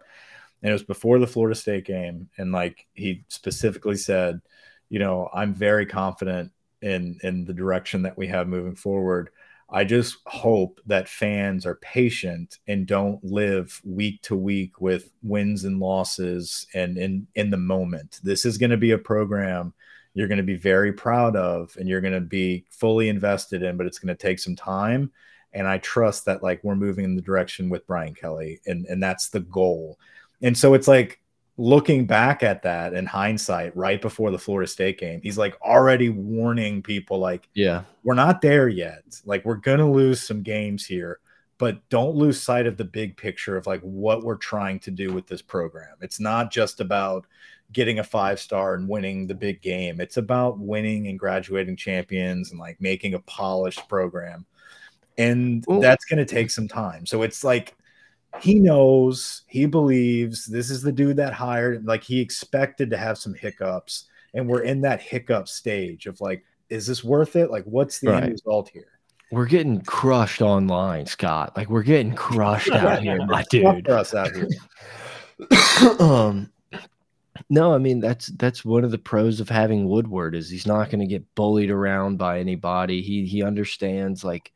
And it was before the Florida State game. And like he specifically said, you know, I'm very confident in in the direction that we have moving forward. I just hope that fans are patient and don't live week to week with wins and losses and in in the moment. This is going to be a program you're going to be very proud of and you're going to be fully invested in, but it's going to take some time. And I trust that like we're moving in the direction with Brian Kelly and and that's the goal. And so it's like looking back at that in hindsight, right before the Florida State game, he's like already warning people like Yeah. we're not there yet. Like we're gonna lose some games here, but don't lose sight of the big picture of like what we're trying to do with this program. It's not just about getting a five star and winning the big game. It's about winning and graduating champions and like making a polished program. And Ooh. that's going to take some time. So it's like he knows, he believes this is the dude that hired, like he expected to have some hiccups. And we're in that hiccup stage of like, is this worth it? Like, what's the right. end result here? We're getting crushed online, Scott. Like we're getting crushed out here, my dude. Us out here. um, no, I mean that's that's one of the pros of having Woodward is he's not going to get bullied around by anybody. He he understands like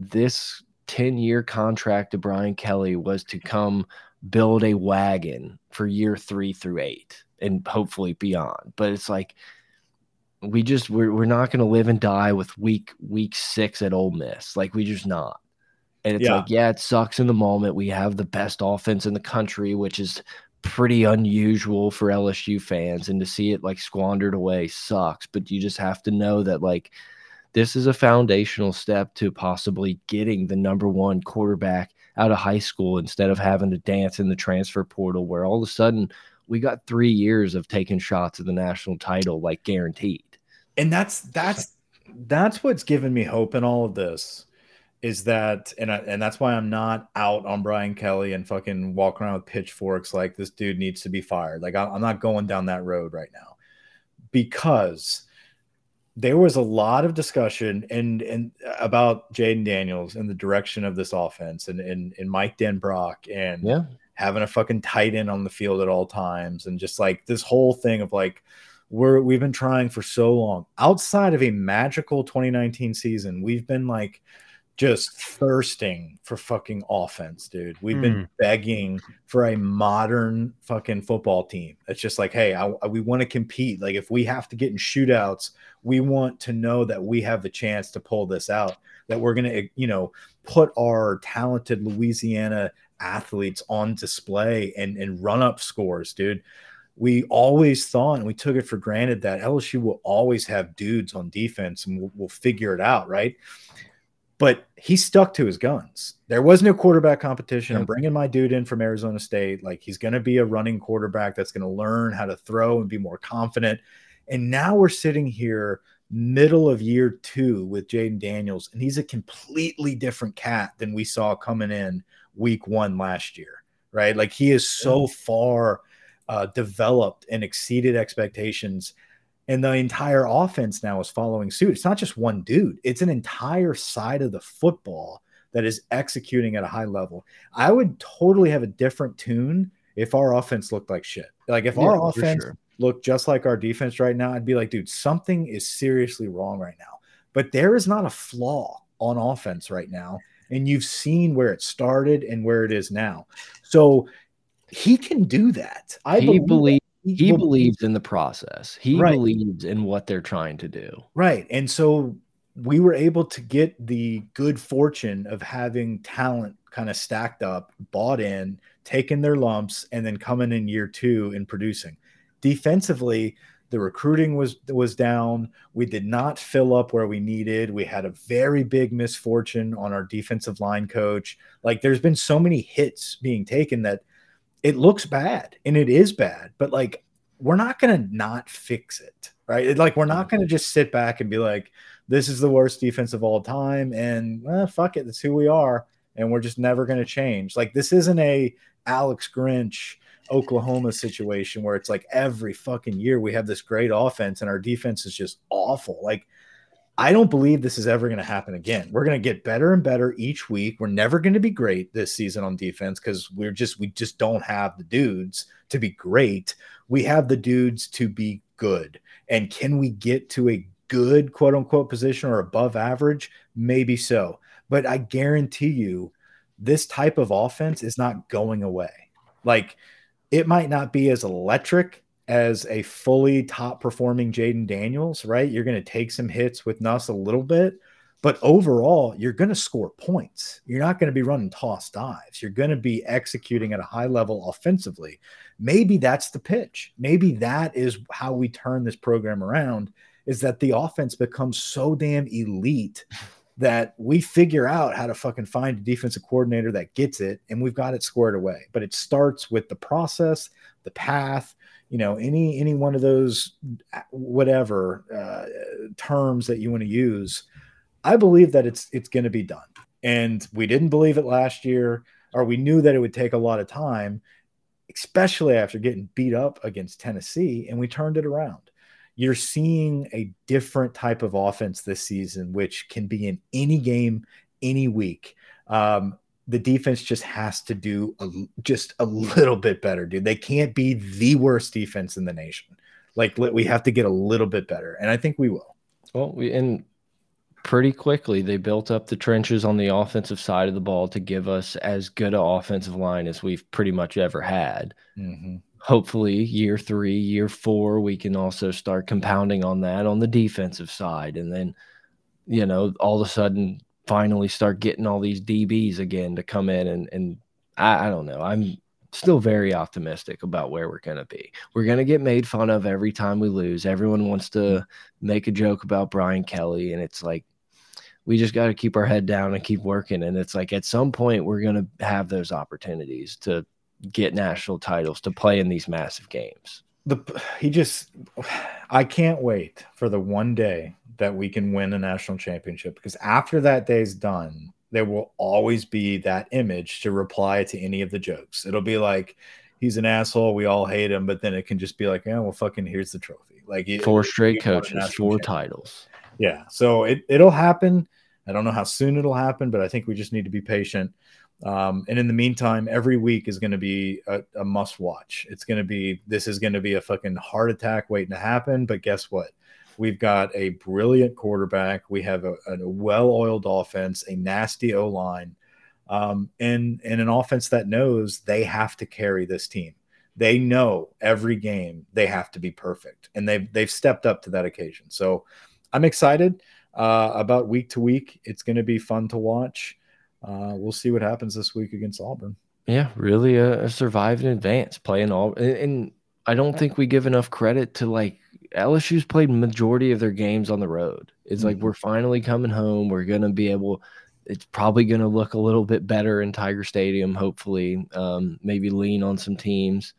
this 10 year contract to Brian Kelly was to come build a wagon for year three through eight and hopefully beyond. But it's like we just we're we're not going to live and die with week week six at Ole Miss. Like we just not. And it's yeah. like, yeah, it sucks in the moment. We have the best offense in the country, which is pretty unusual for LSU fans, and to see it like squandered away sucks. But you just have to know that like this is a foundational step to possibly getting the number one quarterback out of high school instead of having to dance in the transfer portal where all of a sudden we got three years of taking shots at the national title like guaranteed and that's that's that's what's given me hope in all of this is that and I, and that's why I'm not out on Brian Kelly and fucking walking around with pitchforks like this dude needs to be fired. Like I'm not going down that road right now because there was a lot of discussion and and about Jayden Daniels and the direction of this offense and and, and Mike Denbrock and yeah. having a fucking tight end on the field at all times and just like this whole thing of like we're we've been trying for so long outside of a magical 2019 season we've been like just thirsting for fucking offense dude we've mm. been hmm. begging for a modern fucking football team it's just like hey I, I, we want to compete like if we have to get in shootouts we want to know that we have the chance to pull this out that we're going to you know put our talented louisiana athletes on display and and run up scores dude we always thought and we took it for granted that LSU will always have dudes on defense and we'll, we'll, figure it out, right? But he stuck to his guns. There was no quarterback competition. I'm bringing my dude in from Arizona State. Like he's going to be a running quarterback that's going to learn how to throw and be more confident. And now we're sitting here middle of year two with Jayden Daniels, and he's a completely different cat than we saw coming in week one last year, right? Like he is so far uh, developed and exceeded expectations. And the entire offense now is following suit. It's not just one dude, it's an entire side of the football that is executing at a high level. I would totally have a different tune if our offense looked like shit. Like if yeah, our offense sure. looked just like our defense right now, I'd be like, dude, something is seriously wrong right now. But there is not a flaw on offense right now. And you've seen where it started and where it is now. So he can do that. I he believe he, he believes in the process. He right. believes in what they're trying to do. Right. And so we were able to get the good fortune of having talent kind of stacked up, bought in, taking their lumps, and then coming in year two and producing. Defensively, the recruiting was was down. We did not fill up where we needed. We had a very big misfortune on our defensive line coach. Like there's been so many hits being taken that it looks bad and it is bad, but like we're not going to not fix it, right? Like we're not mm-hmm. going to just sit back and be like, this is the worst defense of all time, and well, fuck it, that's who we are, and we're just never going to change. Like this isn't a Alex Grinch Oklahoma situation where it's like every fucking year we have this great offense and our defense is just awful. Like I don't believe this is ever going to happen again. We're going to get better and better each week. We're never going to be great this season on defense because we're just we just don't have the dudes to be great. We have the dudes to be good. And can we get to a good quote unquote position or above average? Maybe so. But I guarantee you, this type of offense is not going away. Like it might not be as electric as a fully top performing Jayden Daniels, right? You're going to take some hits with Nuss a little bit, but overall, you're going to score points. You're not going to be running toss dives. You're going to be executing at a high level offensively. Maybe that's the pitch. Maybe that is how we turn this program around is that the offense becomes so damn elite that we figure out how to fucking find a defensive coordinator that gets it and we've got it squared away. But it starts with the process, the path, you know, any any one of those uh, whatever uh, terms that you want to use. I believe that it's it's going to be done. And we didn't believe it last year or we knew that it would take a lot of time, especially after getting beat up against Tennessee and we turned it around you're seeing a different type of offense this season, which can be in any game, any week. Um, the defense just has to do a, just a little bit better, dude. They can't be the worst defense in the nation. Like we have to get a little bit better, and I think we will. Well, we and pretty quickly they built up the trenches on the offensive side of the ball to give us as good an offensive line as we've pretty much ever had. Mm -hmm hopefully year three, year four, we can also start compounding on that on the defensive side. And then, you know, all of a sudden finally start getting all these DBs again to come in and, and I, I don't know. I'm still very optimistic about where we're going to be. We're going to get made fun of every time we lose. Everyone wants to mm-hmm. make a joke about Brian Kelly. And it's like, we just got to keep our head down and keep working. And it's like at some point we're going to have those opportunities to get national titles to play in these massive games. The he just I can't wait for the one day that we can win a national championship because after that day's done, there will always be that image to reply to any of the jokes. It'll be like he's an asshole, we all hate him, but then it can just be like, yeah, well, fucking here's the trophy. Like four straight coaches, four titles. Yeah, so it it'll happen. I don't know how soon it'll happen, but I think we just need to be patient. Um, and in the meantime, every week is going to be a, a must watch. It's going to be, this is going to be a fucking heart attack waiting to happen. But guess what? We've got a brilliant quarterback. We have a, a well oiled offense, a nasty O line, um, and, and an offense that knows they have to carry this team. They know every game they have to be perfect, and they've, they've stepped up to that occasion. So I'm excited uh, about week to week. It's going to be fun to watch uh, we'll see what happens this week against Auburn. Yeah, really a, a survive in advance playing all, and, and I don't think we give enough credit to like LSU's played majority of their games on the road. It's mm -hmm. like mm-hmm. we're finally coming home. We're gonna be able. It's probably gonna look a little bit better in Tiger Stadium. Hopefully, um, maybe lean on some teams.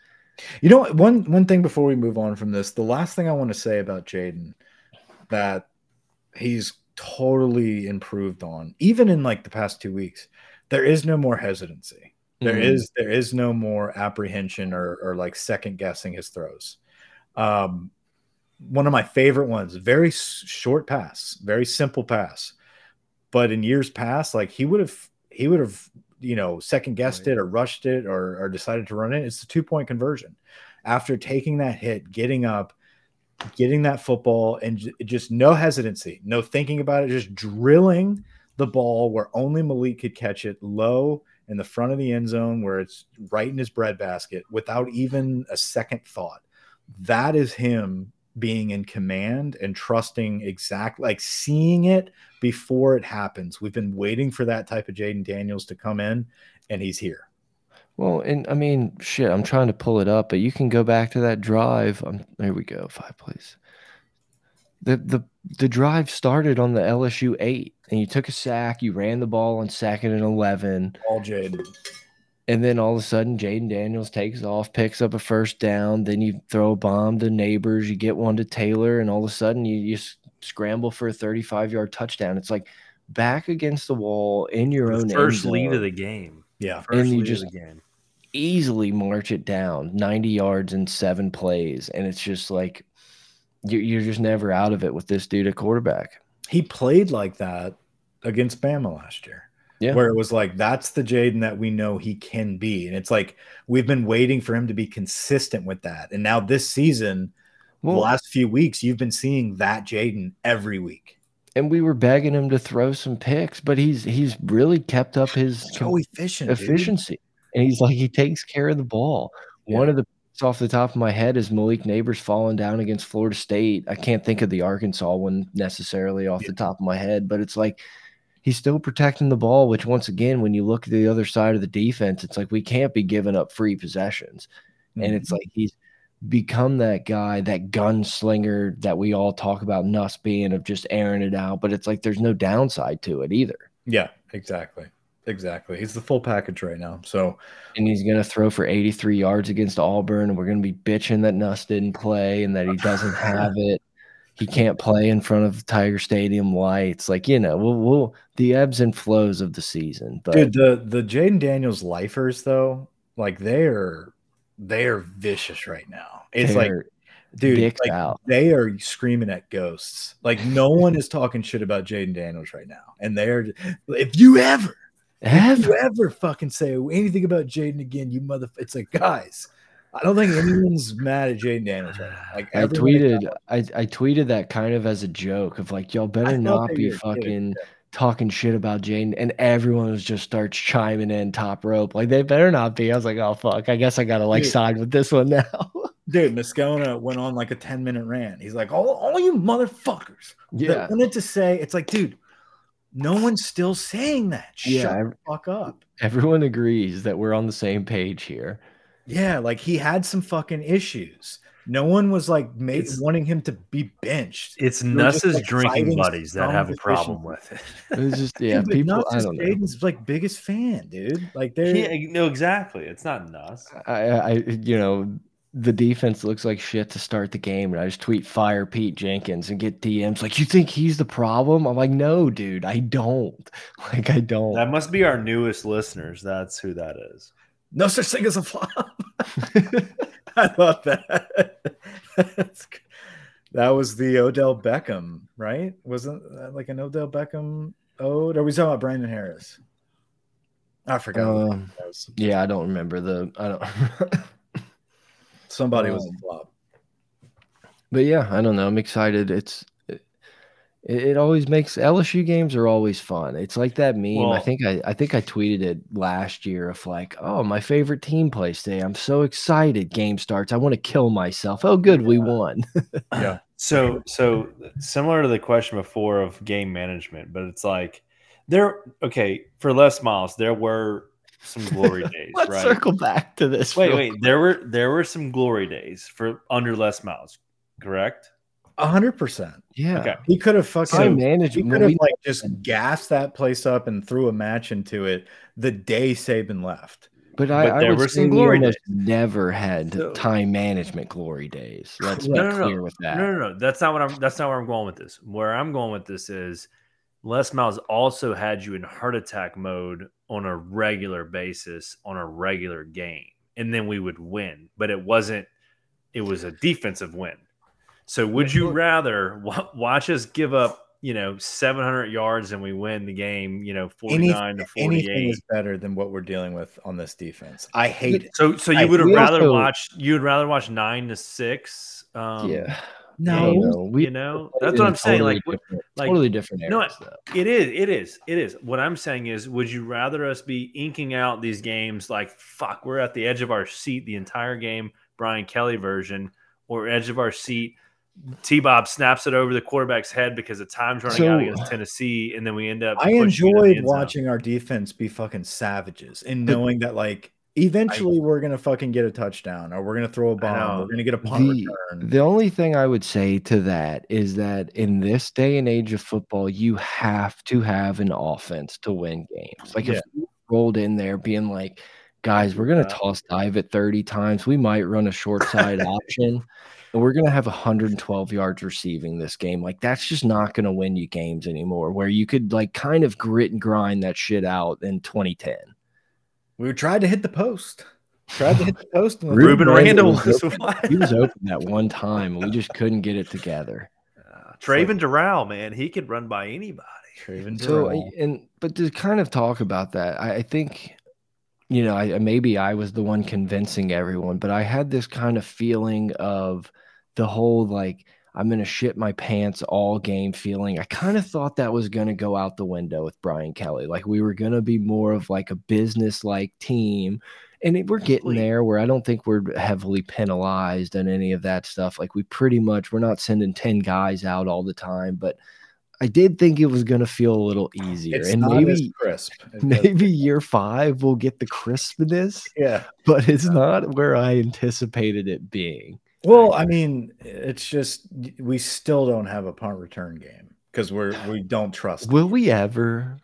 You know, one one thing before we move on from this, the last thing I want to say about Jayden that he's totally improved on, even in like the past two weeks. There is no more hesitancy. There mm -hmm. is there is no more apprehension or or like second guessing his throws. Um, one of my favorite ones, very short pass, very simple pass. But in years past, like he would have he would have you know second guessed right. it or rushed it or or decided to run it. It's a two point conversion. After taking that hit, getting up, getting that football and just no hesitancy, no thinking about it, just drilling the ball where only Malik could catch it low in the front of the end zone where it's right in his breadbasket without even a second thought. That is him being in command and trusting exact like seeing it before it happens. We've been waiting for that type of Jayden Daniels to come in, and he's here. Well, and I mean, shit, I'm trying to pull it up, but you can go back to that drive. Um, there we go, five plays. The the the drive started on the LSU eight, and you took a sack. You ran the ball on second and eleven. All Jayden. And then all of a sudden, Jayden Daniels takes off, picks up a first down. Then you throw a bomb to Nabers. You get one to Taylor, and all of a sudden, you you scramble for a 35 yard touchdown. It's like back against the wall in your the own first lead of the game. Yeah, first and you just easily march it down 90 yards in seven plays. And it's just like you're just never out of it with this dude at quarterback. He played like that against Bama last year. Yeah. Where it was like, that's the Jayden that we know he can be. And it's like, we've been waiting for him to be consistent with that. And now this season, well, the last few weeks, you've been seeing that Jayden every week. And we were begging him to throw some picks, but he's he's really kept up his so efficient efficiency. Dude and he's like he takes care of the ball. Yeah. One of the off the top of my head is Malik Nabers falling down against Florida State. I can't think of the Arkansas one necessarily off yeah. the top of my head, but it's like he's still protecting the ball. Which once again, when you look at the other side of the defense, it's like we can't be giving up free possessions, mm -hmm. and it's mm-hmm. like he's become that guy, that gunslinger that we all talk about Nuss being of just airing it out. But it's like there's no downside to it either. Yeah, exactly. Exactly. He's the full package right now. So, and he's going to throw for 83 yards against Auburn. And we're going to be bitching that Nuss didn't play and that he doesn't have it. He can't play in front of Tiger Stadium lights. Like, you know, we'll, we'll the ebbs and flows of the season. But dude, the, the Jayden Daniels lifers, though, like they're, they're vicious right now. It's like, dude, like, they are screaming at ghosts. Like, no one is talking shit about jayden Daniels right now. And they're, if you ever, if you ever fucking say anything about jayden again, you mother, it's like, guys, I don't think anyone's mad at Jayden Daniels right now. Like I tweeted, I, I tweeted that kind of as a joke of like, y'all better not be fucking yeah. talking shit about Jayden, and everyone was just starts chiming in top rope. Like they better not be. I was like, oh fuck, I guess I gotta like dude, side with this one now. dude, Moscona went on like a 10 minute rant. He's like, all, all you motherfuckers yeah. that wanted to say, it's like, dude, no one's still saying that. Yeah, Shut the fuck up. Everyone agrees that we're on the same page here. Yeah, like he had some fucking issues. No one was like made, wanting him to be benched. It's Nuss's like, drinking buddies that have a problem with it. It's just yeah, dude, people. Nuss I don't Jayden's like biggest fan, dude. Like they're yeah, no, exactly. It's not Nuss. I, I, you know, the defense looks like shit to start the game, and I just tweet fire Pete Jenkins and get DMs like, "You think he's the problem?" I'm like, "No, dude, I don't. Like, I don't." That must be our newest listeners. That's who that is. No such thing as a flop. I love that. that was the Odell Beckham, right? Wasn't that like an Odell Beckham ode? Or we talking about Brandon Harris? I forgot. Uh, yeah, I don't remember the. I don't. Somebody um, was a flop. But yeah, I don't know. I'm excited. It's it, it, always makes LSU games are always fun. It's like that meme. Well, I think I I think I tweeted it last year of like, oh, my favorite team plays today. I'm so excited. Game starts. I want to kill myself. Oh, good, yeah. we won. yeah. So so similar to the question before of game management, but it's like there. Okay, for Les Miles, there were some glory days. Let's right? circle back to this. Wait, wait. Quick. There were there were some glory days for under Les Miles, correct? A hundred percent. Yeah. Okay. He could have fucking managed. He could have like just gassed that place up and threw a match into it the day Saban left. But, I, but there I were some glory days. Never had so, time management glory days. Let's no, be no, clear no. with that. No, no, no. That's not what I'm. That's not where I'm going with this. Where I'm going with this is Les Miles also had you in heart attack mode on a regular basis on a regular game, and then we would win. But it wasn't. It was a defensive win. So would you rather watch us give up, you know, 700 yards and we win the game, you know, 49 to 48? Anything is better than what we're dealing with on this defense. I hate it. So, so you would have rather also, watch, you would rather watch nine to six. Um, yeah. No, no we, you know that's what I'm saying. Like, like totally different. no, it is. It is. It is. What I'm saying is, would you rather us be inking out these games like fuck? We're at the edge of our seat the entire game, Brian Kelly version, or edge of our seat. T Bob snaps it over the quarterback's head because the time's running so, out against Tennessee, and then we end up. I enjoyed watching our defense be fucking savages and knowing that like Eventually, I, we're gonna fucking get a touchdown, or we're gonna throw a bomb. We're gonna get a punt the, return. The only thing I would say to that is that in this day and age of football, you have to have an offense to win games. Like yeah. if you rolled in there being like, guys, we're gonna toss dive it 30 times, we might run a short side option, and we're gonna have 112 yards receiving this game. Like that's just not gonna win you games anymore. Where you could like kind of grit and grind that shit out in 2010. We tried to hit the post. Tried to hit the post. And Rueben Randle was, he was open that one time. We just couldn't get it together. Uh, Traven like, man, he could run by anybody. Traven so, and but to kind of talk about that, I, I think, you know, I maybe I was the one convincing everyone, but I had this kind of feeling of the whole like I'm going to shit my pants all game feeling. I kind of thought that was going to go out the window with Brian Kelly. Like we were going to be more of like a business like team. And it, we're getting there where I don't think we're heavily penalized and any of that stuff. Like we pretty much, we're not sending 10 guys out all the time, but I did think it was going to feel a little easier. It's and maybe crisp. maybe year five will get the crispness. Yeah. But it's not where I anticipated it being. Well, I mean, it's just we still don't have a punt return game because we're we don't trust. Will we ever?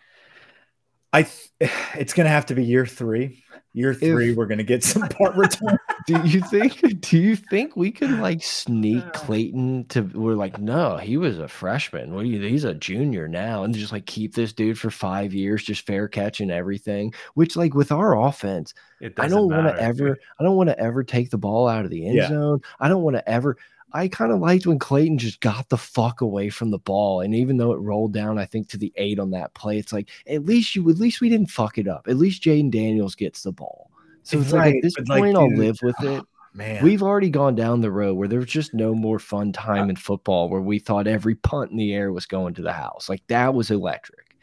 I th- it's gonna have to be year three. Year three, if, we're gonna get some part return. do you think? Do you think we could like sneak Clayton to? We're like, no, he was a freshman. What do you? He's a junior now, and just like keep this dude for five years, just fair catching everything. Which, like, with our offense, I don't want to ever. I don't want to ever take the ball out of the end yeah. zone. I don't want to ever. I kind of liked when Clayton just got the fuck away from the ball. And even though it rolled down, I think to the eight on that play, it's like at least you at least we didn't fuck it up. At least Jayden Daniels gets the ball. So it's right, like at this point, like, I'll live with it. Oh, man, we've already gone down the road where there's just no more fun uh time in football where we thought every punt in the air was going to the house. Like that was electric.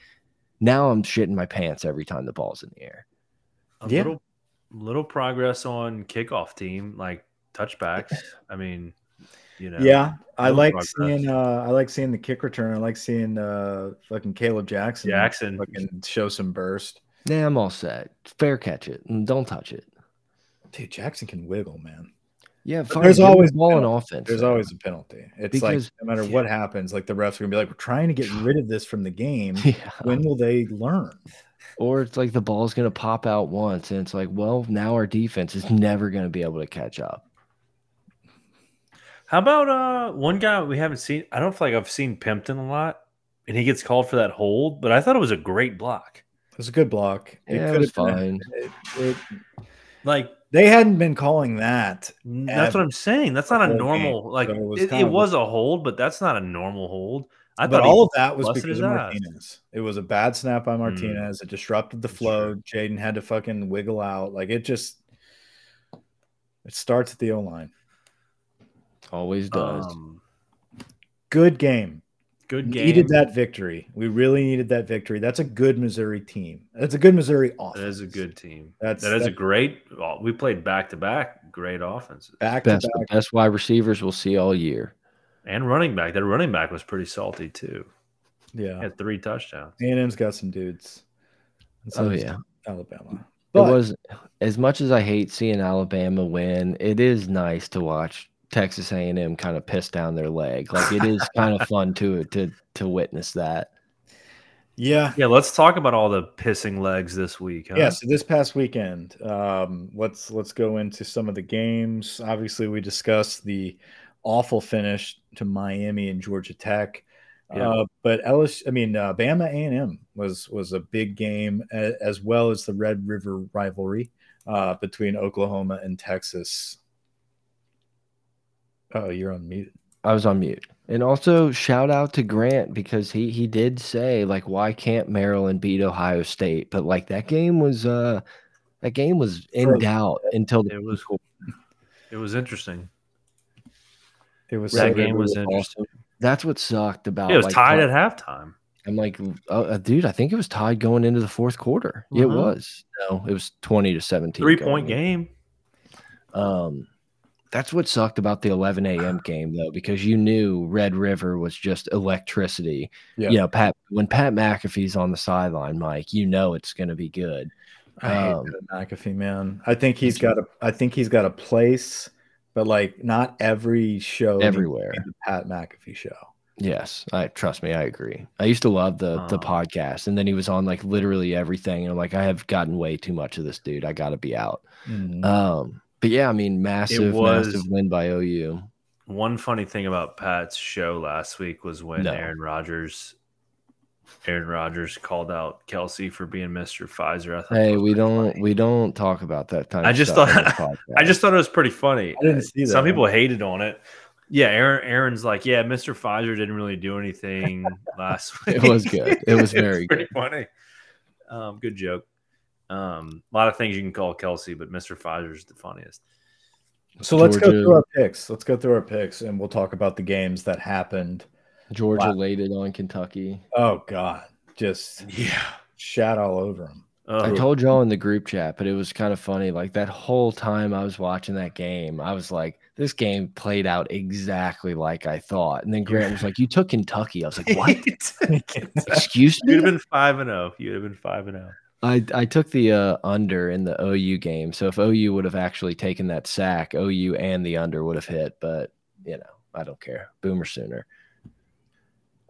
Now I'm shitting my pants every time the ball's in the air. A yeah. little little progress on kickoff team, like touchbacks. I mean, you know. Yeah, I like progress. seeing. Uh, I like seeing the kick return. I like seeing uh, fucking Kaleb Jackson. Jackson fucking show some burst. Yeah, I'm all set. Fair catch it and don't touch it. Dude, Jackson can wiggle, man. Yeah, fine. there's always ball in offense. There's always a penalty. It's because, like no matter yeah. what happens, like the refs are gonna be like, "We're trying to get rid of this from the game. Yeah. When will they learn?" Or it's like the ball's gonna pop out once, and it's like, well, now our defense is never gonna be able to catch up. How about uh one guy we haven't seen? I don't feel like I've seen Pimpton a lot, and he gets called for that hold, but I thought it was a great block. It was a good block. It yeah, it was fine. It, it, like they hadn't been calling that. That's what I'm saying. That's not a normal game. like so it, was, it, it was a hold, but that's not a normal hold. I but all of that was because of Martinez. It was a bad snap by hmm. Martinez. Mm. It disrupted the flow. Jayden had to fucking wiggle out. Like it just it starts at the O line. Always does. Um, good game. Good game. Needed that victory. We really needed that victory. That's a good Missouri team. That's a good Missouri offense. That is a good team. That's that is that's, a great. We played back to back. Great offenses. Back best, to back. Best wide receivers we'll see all year. And running back. That running back was pretty salty too. Yeah, he had three touchdowns. A&M's got some dudes. So oh yeah, Alabama. But, it was as much as I hate seeing Alabama win. It is nice to watch Texas A&M kind of piss down their leg. Like it is kind of fun to to to witness that. Yeah. Yeah, let's talk about all the pissing legs this week. Huh? Yeah, so this past weekend, um, let's let's go into some of the games. Obviously, we discussed the awful finish to Miami and Georgia Tech. Yeah. Uh, but Ellis, I mean, uh, Bama A and M was was a big game, as well as the Red River rivalry uh, between Oklahoma and Texas. Oh, you're on mute. I was on mute. And also shout out to Grant because he he did say like why can't Maryland beat Ohio State? But like that game was uh that game was in doubt until it was it was interesting. It was that so game was interesting. That's what sucked about it was like, tied at halftime. I'm like, uh, dude, I think it was tied going into the fourth quarter. Uh -huh. It uh-huh. was. No, it was 20 to 17. Three point game. Um, that's what sucked about the 11 a.m. game though, because you knew Red River was just electricity. Yeah. You know, Pat when Pat McAfee's on the sideline, Mike, you know it's going to be good. I um, hate McAfee, man. I think he's got a. I think he's got a place, but like not every show everywhere. The Pat McAfee show. Yes, I trust me. I agree. I used to love the the podcast, and then he was on like literally everything, and I'm like, I have gotten way too much of this dude. I got to be out. Mm -hmm. Um, but yeah, I mean, massive, was, massive win by OU. One funny thing about Pat's show last week was when no. Aaron Rodgers, Aaron Rodgers called out Kelce for being Mr. Pfizer. hey, we don't funny. we don't talk about that time. I just thought I just thought it was pretty funny. I didn't see that. Some people hated on it. Yeah, Aaron Aaron's like, yeah, Mr. Pfizer didn't really do anything last week. It was good. It was very it was pretty good. funny. Um, good joke. Um, a lot of things you can call Kelce, but Mr. Pfizer is the funniest. So Georgia, let's go through our picks. Let's go through our picks, and we'll talk about the games that happened. Georgia wow. laid it on Kentucky. Oh God, just yeah, shat all over them. I told y'all in the group chat, but it was kind of funny. Like that whole time I was watching that game, I was like, this game played out exactly like I thought. And then Grant was like, You took Kentucky. I was like, What? Excuse me. You'd have been five and zero. Oh. You'd have been five and zero. I I took the uh, under in the OU game. So if OU would have actually taken that sack, OU and the under would have hit. But you know, I don't care. Boomer sooner.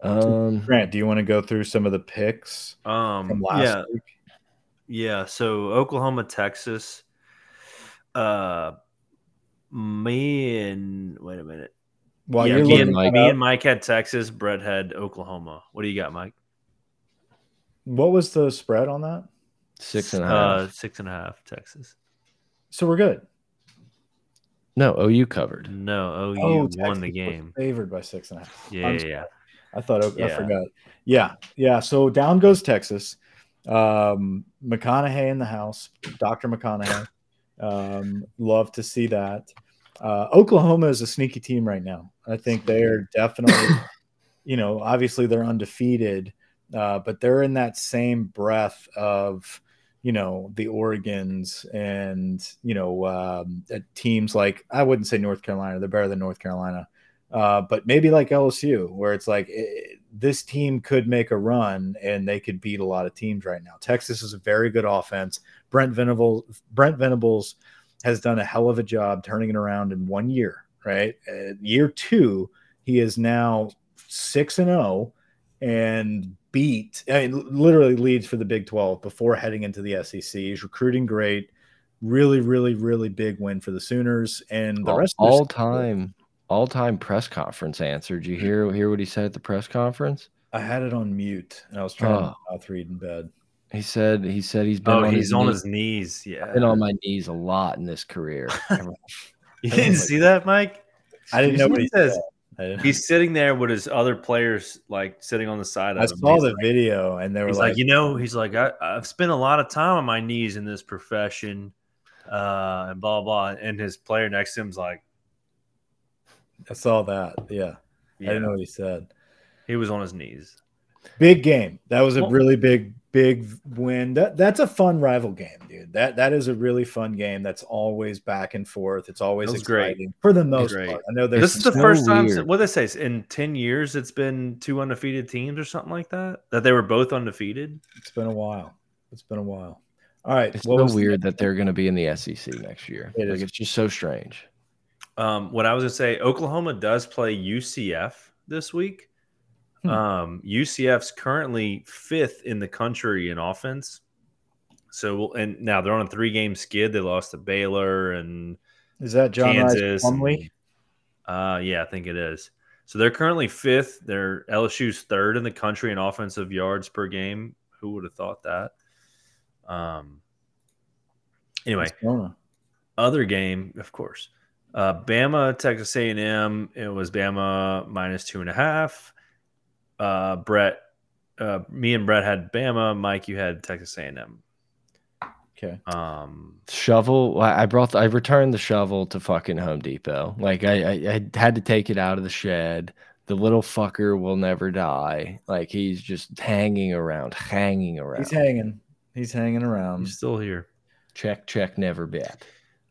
Um, Grant, do you want to go through some of the picks um, from last yeah. week? Yeah. So Oklahoma, Texas. Uh, me and wait a minute. Well, yeah, me, and, me and Mike had Texas. Brett had Oklahoma. What do you got, Mike? What was the spread on that? Six and a half. Uh, six and a half, Texas. So we're good. No, OU covered. No, OU oh, won the game. Favored by six and a half. Yeah, yeah, yeah. I thought yeah. I forgot. Yeah, yeah. So down goes Texas. Um, McConaughey in the house, Doctor McConaughey. Um, love to see that. Uh, Oklahoma is a sneaky team right now. I think they are definitely, you know, obviously they're undefeated, uh, but they're in that same breath of, you know, the Oregons and you know um, teams like I wouldn't say North Carolina. They're better than North Carolina, uh, but maybe like LSU, where it's like it, this team could make a run and they could beat a lot of teams right now. Texas is a very good offense. Brent Venables, Brent Venables has done a hell of a job turning it around in one year. Right, uh, year two, he is now six and zero oh and beat, I mean, literally leads for the Big Twelve before heading into the SEC. He's recruiting great. Really, really, really big win for the Sooners and the all, rest. All time all time press conference answer. Did you hear hear what he said at the press conference? I had it on mute and I was trying oh. to mouth read in bed. He said he said he's been oh, on he's his on knees. his knees. Yeah. Been on my knees a lot in this career. you didn't see that, Mike? I didn't know what he says. He's sitting there with his other players, like sitting on the side. I saw the like, video, and they were like, like, you know, he's like, I, have spent a lot of time on my knees in this profession, uh, and blah blah. And his player next to him's like, I saw that. Yeah. yeah. I didn't know what he said. He was on his knees. Big game. That was a well, really big, big win. That that's a fun rival game, dude. That that is a really fun game. That's always back and forth. It's always exciting great. for the most part. I know this is the first time. What they say in ten years, it's been two undefeated teams or something like that. That they were both undefeated. It's been a while. It's been a while. All right. It's so weird that they're going to be in the SEC next year. It like is. it's just so strange. Um, what I was gonna say, Oklahoma does play UCF this week. Hmm. Um, UCF's currently fifth in the country in offense. So, and now they're on a three-game skid. They lost to Baylor and is that John Kansas. And, uh, yeah, I think it is. So they're currently fifth. They're LSU's third in the country in offensive yards per game. Who would have thought that? Um. Anyway, other game, of course. Uh, Bama, Texas A&M. It was Bama minus two and a half. Uh, Brett, uh, me and Brett had Bama. Mike, you had Texas A&M. Okay. Um, shovel. I brought. I returned the shovel to fucking Home Depot. Like I, I, I had to take it out of the shed. The little fucker will never die. Like he's just hanging around, hanging around. He's hanging. He's hanging around. He's still here. Check, check, never bet.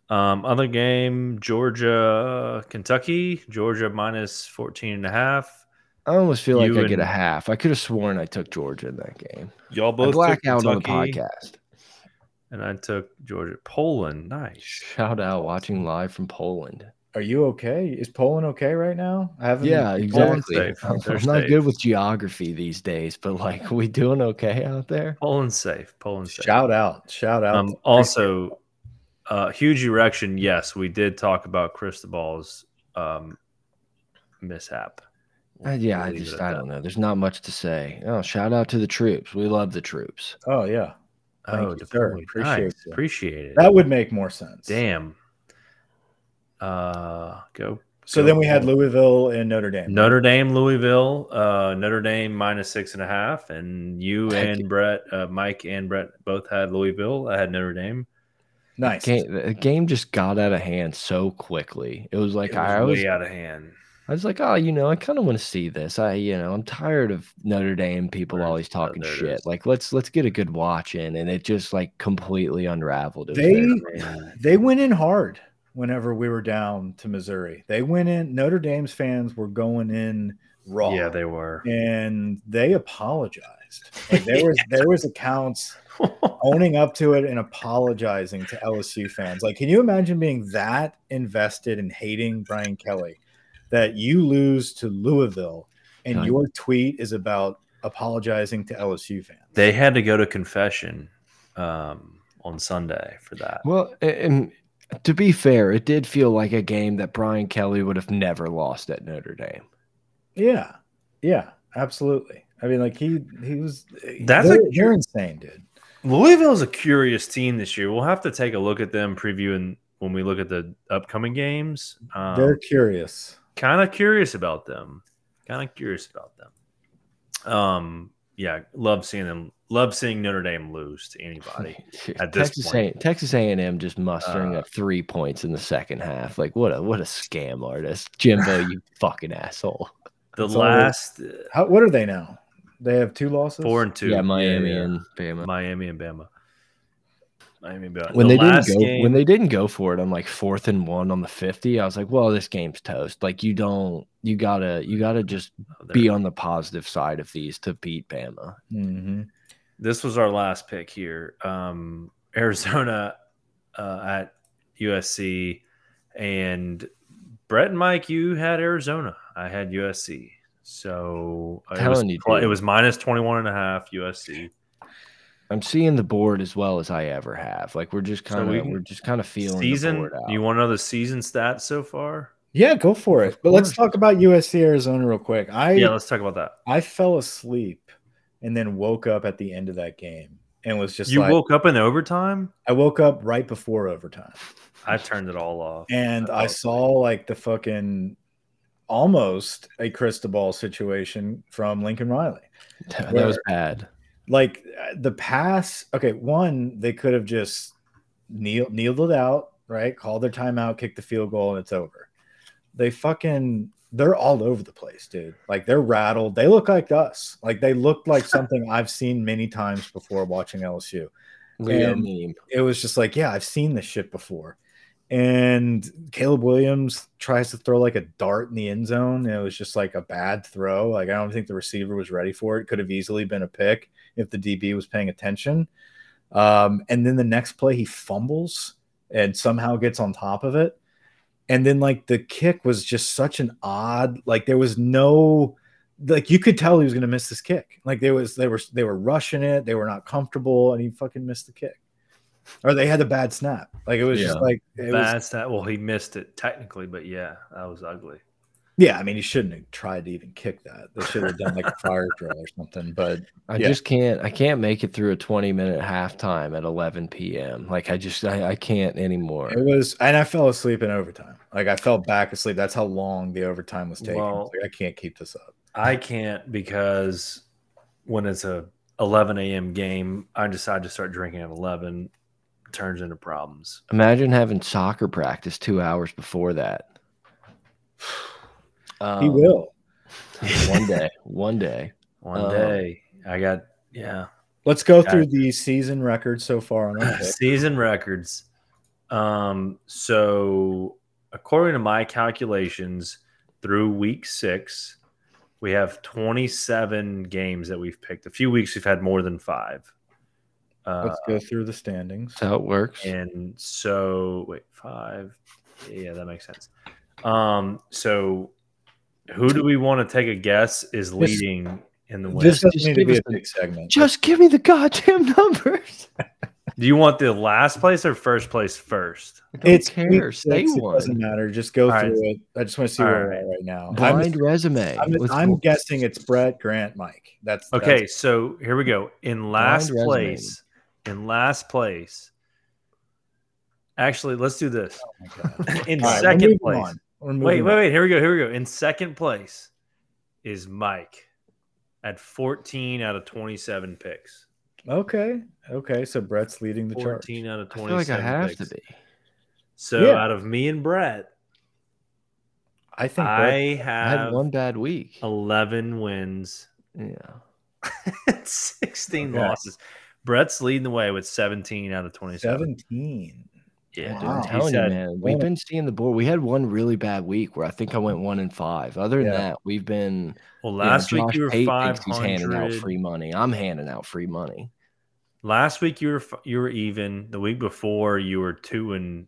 Um, other game, Georgia, Kentucky, Georgia minus 14 and a half. I almost feel you like I get a half. I could have sworn I took Georgia in that game. Y'all both black out on the podcast. And I took Georgia. Poland, nice. Shout out watching live from Poland. Are you okay? Is Poland okay right now? I haven't. Yeah, exactly. I'm, I'm not good with geography these days, but like, we doing okay out there? Poland's safe. Poland's safe. Shout out! Shout out! Um, also, uh, huge erection. Yes, we did talk about Cristobal's um, mishap. Uh, yeah, I just I don't know. There's not much to say. Oh, shout out to the troops. We love the troops. Oh yeah. Thank oh, you, sir. Appreciate nice. it. Appreciate it. That would make more sense. Damn. Uh, go. So go then we had Louisville and Notre Dame. Notre Dame, Louisville, uh, Notre Dame minus six and a half, and you Heck. and Brett, uh, Mike and Brett both had Louisville. I had Notre Dame. Nice. The game, the game just got out of hand so quickly. It was like it was I way out of hand. I was like, oh, you know, I kind of want to see this. I, you know, I'm tired of Notre Dame people right. always talking shit. Like, let's let's get a good watch in, and it just like completely unraveled. They they went in hard whenever we were down to Missouri. They went in. Notre Dame's fans were going in raw. Yeah, they were, and they apologized. Like there was there was accounts owning up to it and apologizing to LSU fans. Like, can you imagine being that invested in hating Brian Kelly that you lose to Louisville and God. your tweet is about apologizing to LSU fans? They had to go to confession um, on Sunday for that. Well, and to be fair, it did feel like a game that Brian Kelly would have never lost at Notre Dame. Yeah, yeah, absolutely. I mean, like he he was. That's they're, a- they're insane, dude. Louisville is a curious team this year. We'll have to take a look at them previewing when we look at the upcoming games. they're Um, curious. Kind of curious about them. Kind of curious about them. Um, yeah, love seeing them. Love seeing Notre Dame lose to anybody. At this Texas point. A Texas A&M just mustering Uh, up three points in the second half. Like what a what a scam artist, Jimbo, you fucking asshole. The It's last uh, How, what are they now? They have two losses. four and two. yeah, Miami yeah. and Bama. Miami and Bama. Miami and Bama. when The they didn't go game- when they didn't go for it on like fourth and one on the 50 i was like well this game's toast like you don't you gotta you gotta just Oh, be on the positive side of these to beat bama hmm this was our last pick here. Um, Arizona uh, at USC, and Brett and Mike, you had Arizona. I had USC. So uh, it was, Telling you, it was minus 21 and a half USC. I'm seeing the board as well as i ever have like we're just kind of we we're just kind of feeling the Season, board out. you want to know the season stats so far? Yeah, go for it. Of But let's talk about USC Arizona real quick. I Yeah, let's talk about that. I fell asleep and then woke up at the end of that game and was just You like woke up in overtime? I woke up right before overtime I turned it all off. and I I fell saw like the fucking almost a Cristobal situation from Lincoln Riley. that was bad Like the pass, okay, one they could have just kneel, kneeled it out, right? Called their timeout, kicked the field goal, and it's over. They fucking they're all over the place, dude. Like they're rattled. They look like us. Like they look like something I've seen many times before watching LSU. It was just like, yeah, I've seen this shit before. And Caleb Williams tries to throw like a dart in the end zone. And it was just like a bad throw. Like I don't think the receiver was ready for it. Could have easily been a pick if the DB was paying attention. Um, and then the next play he fumbles and somehow gets on top of it. And then like the kick was just such an odd, like there was no like you could tell he was gonna miss this kick. Like there was they were they were rushing it, they were not comfortable, and he fucking missed the kick. Or they had a bad snap. Like it was Yeah. just like it was, Bad stat. Well, he missed it technically, but yeah, that was ugly. yeah, I mean he shouldn't have tried to even kick that. They should have done like a fire drill or something. But I Yeah. just can't. I can't make it through a 20 minute halftime at 11 p.m. Like I just, I, I can't anymore. it was and I fell asleep in overtime. Like I fell back asleep. That's how long the overtime was taking. I was like, I can't keep this up. I can't because when it's a 11 a.m. game, I decide to start drinking at 11. Turns into problems. Imagine having soccer practice two hours before that. He Um, will. one day. One day. One Um, day, I got yeah Let's go through the season records so far on season records. Um, so according to my calculations, through week six, we have 27 games that we've picked. A few weeks we've had more than five. Uh, Let's go through the standings. That's how it works. And so, wait, five. Yeah, that makes sense. Um, so who do we want to take a guess is leading in the win? This doesn't Just need to give be a the- big segment. Just give me the goddamn numbers. do you want the last place or first place first? It's care. week Stay It one. doesn't matter. Just go All through right. it. I just want to see All where we're right. at right now. I'm, Blind resume. I'm, I'm guessing it's Brett, Grant, Mike. That's Okay, that's- so here we go. In last resume. place, in last place. Actually, let's do this. oh. In All right, we're second moving place. on. Wait, wait, wait. Here we go. Here we go. In second place is Mike at 14 out of 27 picks. Okay, okay. So Brett's leading the charge. 14 out of I feel 27 like I have picks. to be. So Yeah. out of me and Brett, I think I Brett, have had one bad week. 11 wins, Yeah. 16 Okay. losses. Brett's leading the way with 17 out of 27. 17. Yeah, Wow. dude. I'm telling said, you, man. We've been seeing the board. We had one really bad week where I think I went one and five. Other than Yeah. that, we've been well, you know, last week you were Pate thinks he's handing out free money. I'm handing out free money. Last week you were you were even. The week before you were two and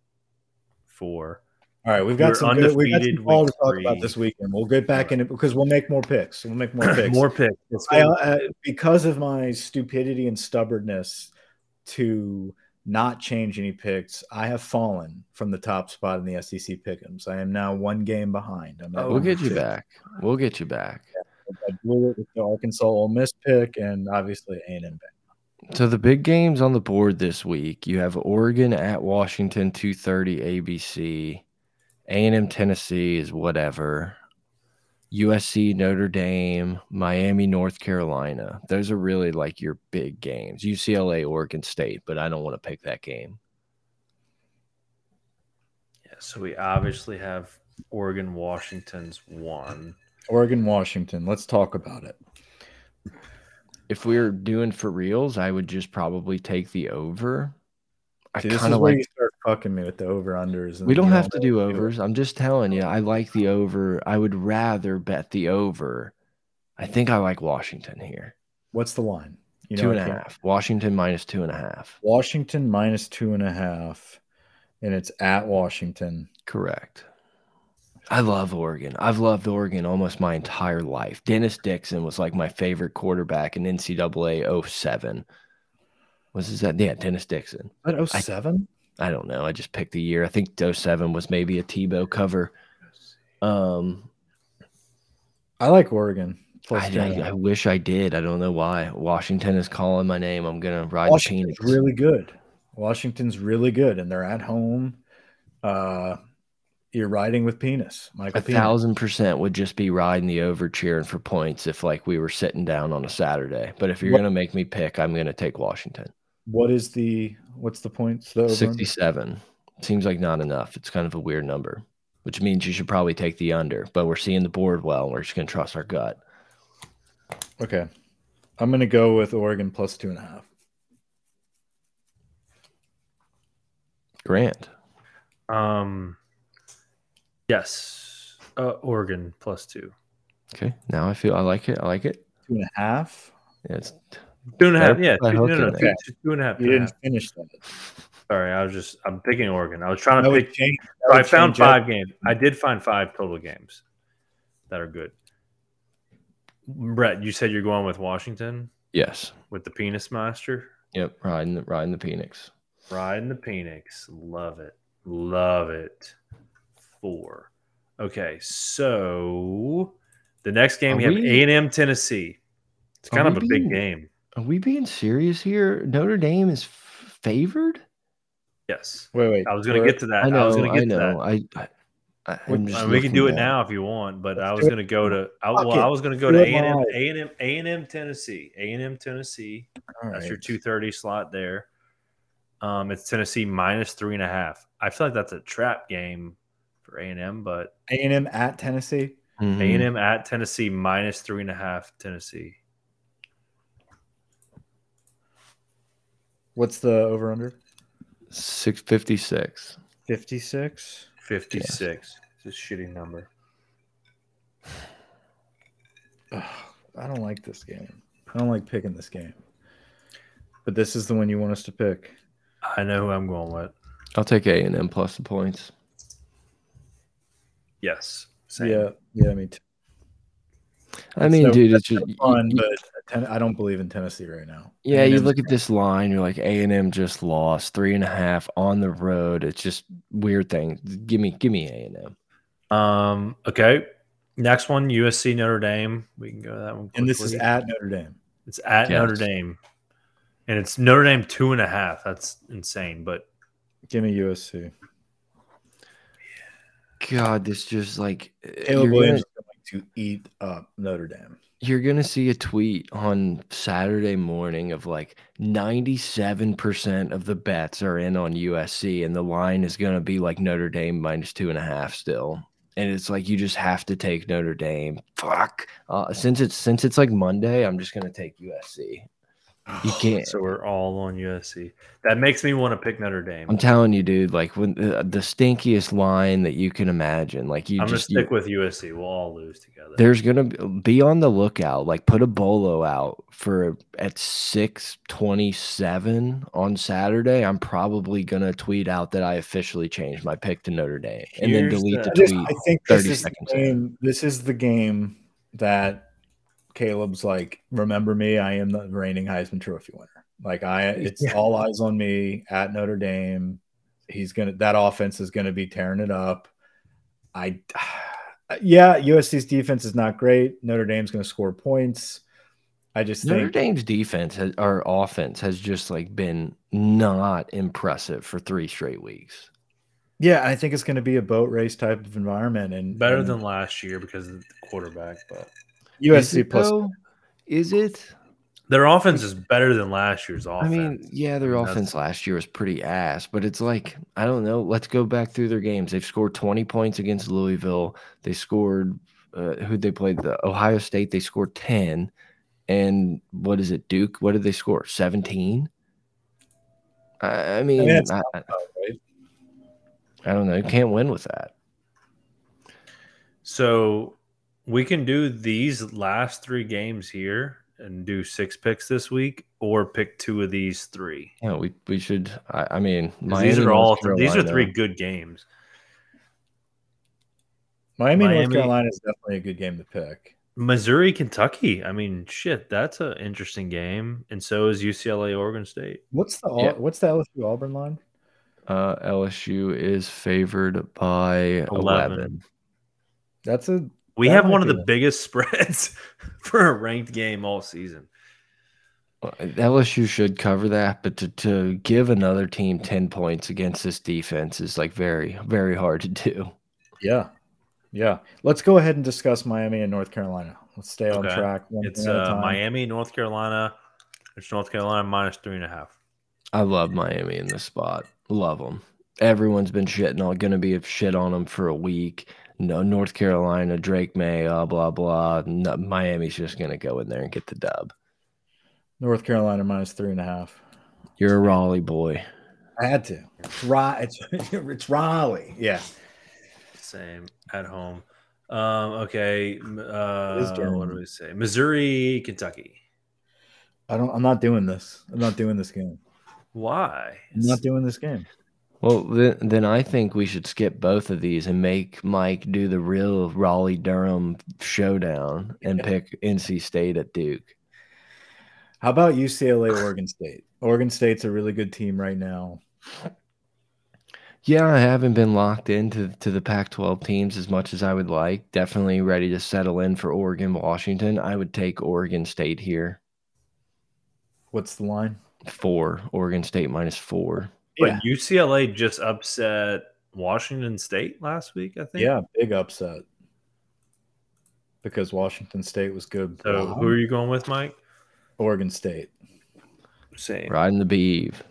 four. All right, we've got some good, we've got some ball to talk about this weekend. We'll get back in it because we'll make more picks. We'll make more picks. more picks. I, uh, because of my stupidity and stubbornness to not change any picks, I have fallen from the top spot in the SEC pick'ems. I am now one game behind. I'm oh, we'll get you back. We'll get you back. I blew it with the Arkansas Ole Miss pick and obviously A&M So the big games on the board this week, you have Oregon at Washington, 2:30 ABC. A&M Tennessee is whatever. USC Notre Dame, Miami North Carolina. Those are really like your big games. UCLA Oregon State, but I don't want to pick that game. Yeah, so we obviously have Oregon Washington's one. Oregon Washington. Let's talk about it. If we are doing for reals, I would just probably take the over. I kind of like you start fucking me with the over unders. We don't have to do overs. I'm just telling you, I like the over. I would rather bet the over. I think I like Washington here. What's the line? You know, two and a half. Washington minus two and a half. Washington minus two and a half, and it's at Washington. Correct. I love Oregon. I've loved Oregon almost my entire life. Dennis Dixon was like my favorite quarterback in NCAA 07 was his that? Yeah, Dennis Dixon. What 07? I, don't know. I just picked the year. I think 07 was maybe a Tebow cover. Um, I like Oregon. I, I, I, wish I did. I don't know why. Washington is calling my name. I'm gonna ride Washington's the Penix. Really good. Washington's really good, and they're at home. Uh, you're riding with penis. Michael a penis. thousand percent would just be riding the over cheering for points if like we were sitting down on a Saturday. But if you're what, gonna make me pick, I'm gonna take Washington. What is the what's the points? The 67. Seems like not enough. It's kind of a weird number, which means you should probably take the under. But we're seeing the board well. We're just gonna trust our gut. Okay. I'm gonna go with Oregon plus two and a half. Grant. Um Yes. Uh, Oregon plus two. Okay. Now I feel I like it. I like it. Two and a half. Yeah, it's two and a half. Yeah, two, no, no, two, two, two and a half. You didn't half. finish that. Sorry, I was just I'm picking Oregon. I was trying to pick. Change, I found five up. games. I did find five total games that are good. Brett, you said you're going with Washington. Yes. With the Penis Master. Yep, riding the riding the Penix. Riding the Penix. Love it. Love it four. Okay, so the next game are we have A and M Tennessee. It's kind of a being, big game. Are we being serious here? Notre Dame is favored. Yes. Wait, wait. I was going to get to that. I, know, I was going to get to that. I, I, I we can do it now if you want, but Let's I was going to go to. I, well, I was going to go to A and M, A and M, A and M, Tennessee, A and M, Tennessee. All that's right. your two thirty slot there. Um, it's Tennessee minus three and a half. I feel like that's a trap game for A and M, but A and M at Tennessee. A and M at Tennessee minus three and a half. Tennessee. What's the over under? Six fifty six. Fifty six. Fifty six. It's a shitty number. I don't like this game. I don't like picking this game. But this is the one you want us to pick. I know who I'm going with. I'll take A and M plus the points. Yes. Same. Yeah. Yeah. Me too. I mean, so dude, it's just fun, you, but I don't believe in Tennessee right now. Yeah, you look at this line, you're like A and M just lost three and a half on the road. It's just weird thing. Give me, give me A and M. Um. Okay. Next one, USC Notre Dame. We can go to that one. Quickly. And this is at Notre Dame. It's at yes. Notre Dame, and it's Notre Dame two and a half. That's insane. But give me USC. God, this just like Caleb Williams is going to eat up Notre Dame. You're gonna see a tweet on Saturday morning of like 97% of the bets are in on USC, and the line is gonna be like Notre Dame minus two and a half still. And it's like you just have to take Notre Dame. Fuck. Uh, since it's since it's like Monday, I'm just gonna take USC. You can't. So we're all on USC. That makes me want to pick Notre Dame. I'm telling you, dude. Like when the, the stinkiest line that you can imagine. Like you I'm just gonna you- stick with USC. We'll all lose together. there's gonna be, be on the lookout. Like put a bolo out for at six twenty seven on Saturday. I'm probably gonna tweet out that I officially changed my pick to Notre Dame, and then delete the, the- I, just, tweet. I think this 30 is seconds in. game. This is the game that Caleb's like. Remember me? I am the reigning Heisman Trophy winner. Like I, it's Yeah. all eyes on me at Notre Dame. He's gonna. That offense is gonna be tearing it up. I, yeah, USC's defense is not great. Notre Dame's gonna score points. I just Notre think Dame's defense has, or offense has just like been not impressive for three straight weeks. Yeah, I think it's going to be a boat race type of environment, and Better and than last year because of the quarterback, but Is USC it, plus. though? Is it? their offense is better than last year's offense. I mean, yeah, their that's- offense last year was pretty ass, but it's like I don't know. Let's go back through their games. They've scored 20 points against Louisville. They scored uh, who they played the Ohio State. They scored 10, and what is it? Duke. What did they score? 17. I, I mean, that's I, right? I don't know. You can't win with that. So we can do these last three games here and do six picks this week, or pick two of these three. Yeah, we we should. I, I mean, 'Cause Miami, these are North all these are three good games. Miami, North Carolina is definitely a good game to pick. Missouri, Kentucky. I mean, shit, that's an interesting game, and so is UCLA, Oregon State. What's the Yeah. what's the LSU Auburn line? Uh, LSU is favored by 11. 11. That's a We That have one of the one. biggest spreads for a ranked game all season. Well, LSU should cover that, but to, to give another team 10 points against this defense is like very, very hard to do. yeah, yeah. Let's go ahead and discuss Miami and North Carolina. Let's stay on track. One It's thing at a uh. Miami, North Carolina. It's North Carolina minus three and a half. I love Miami in this spot. Love them. Everyone's been shitting on, going to be a shit on them for a week. No, North Carolina, Drake Maye, uh, blah, blah. No, Miami's just going to go in there and get the dub. North Carolina minus three and a half. You're a Raleigh boy. I had to. It's, Ra- it's, it's Raleigh. Yeah. Same at home. Um, okay. Uh, what do we say? Missouri, Kentucky. I don't. I'm not doing this. I'm not doing this game. Why? I'm not doing this game. Well, then, then I think we should skip both of these and make Mike do the real Raleigh Durham showdown and pick NC State at Duke. How about UCLA, Oregon State? Oregon State's a really good team right now. Yeah, I haven't been locked into to the Pac-12 teams as much as I would like. Definitely ready to settle in for Oregon, Washington. I would take Oregon State here. What's the line? Four. Oregon State minus four. But Yeah. UCLA just upset Washington State last week, I think. Yeah, big upset. Because Washington State was good. So who are you going with, Mike? Oregon State. Same. Riding the beeve.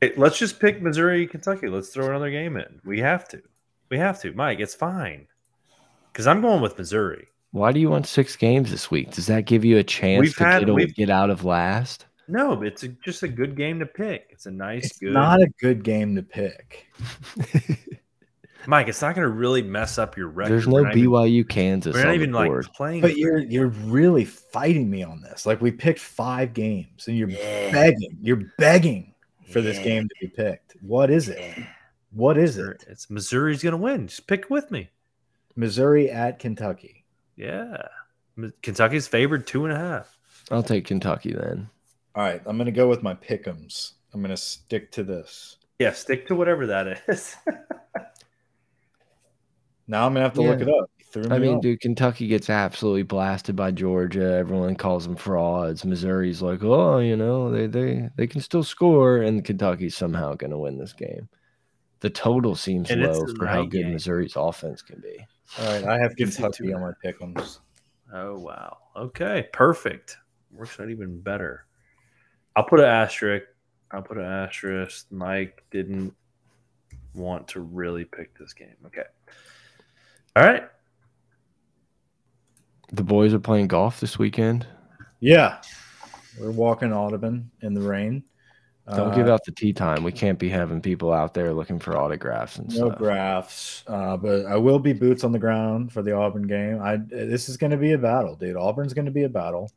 Hey, let's just pick Missouri, Kentucky. Let's throw another game in. We have to. We have to, Mike. It's fine. Because I'm going with Missouri. Why do you want six games this week? Does that give you a chance We've to had- get, a- get out of last? No, but it's a, just a good game to pick. It's a nice, It's good. not a good game to pick. Mike, it's not going to really mess up your record. There's We're no even- BYU Kansas We're not on even the like board. playing. But you're you're really fighting me on this. Like we picked five games and you're Yeah. begging. You're begging for this game to be picked. What is it? What is it? It's Missouri's going to win. Just pick with me. Missouri at Kentucky. Yeah. M- Kentucky's favored two and a half. I'll take Kentucky then. All right, I'm gonna go with my pick'ems. I'm gonna stick to this. Yeah, stick to whatever that is. Now I'm gonna have to look it up. You threw I mean, off. dude, Kentucky gets absolutely blasted by Georgia. Everyone calls them frauds. Missouri's like, oh, you know, they they they can still score, and Kentucky's somehow going to win this game. The total seems And low for how good game. Missouri's offense can be. All right, I have Gives you Kentucky two. on my pick'ems. oh, wow. Okay, perfect. Works out even better. I'll put an asterisk. I'll put an asterisk. Mike didn't want to really pick this game. Okay. All right. The boys are playing golf this weekend. Yeah, We're walking Audubon in the rain. Don't uh, give out the tee time. We can't be having people out there looking for autographs and stuff. no stuff. graphs. Uh, but I will be boots on the ground for the Auburn game. I this is going to be a battle, dude. Auburn's going to be a battle.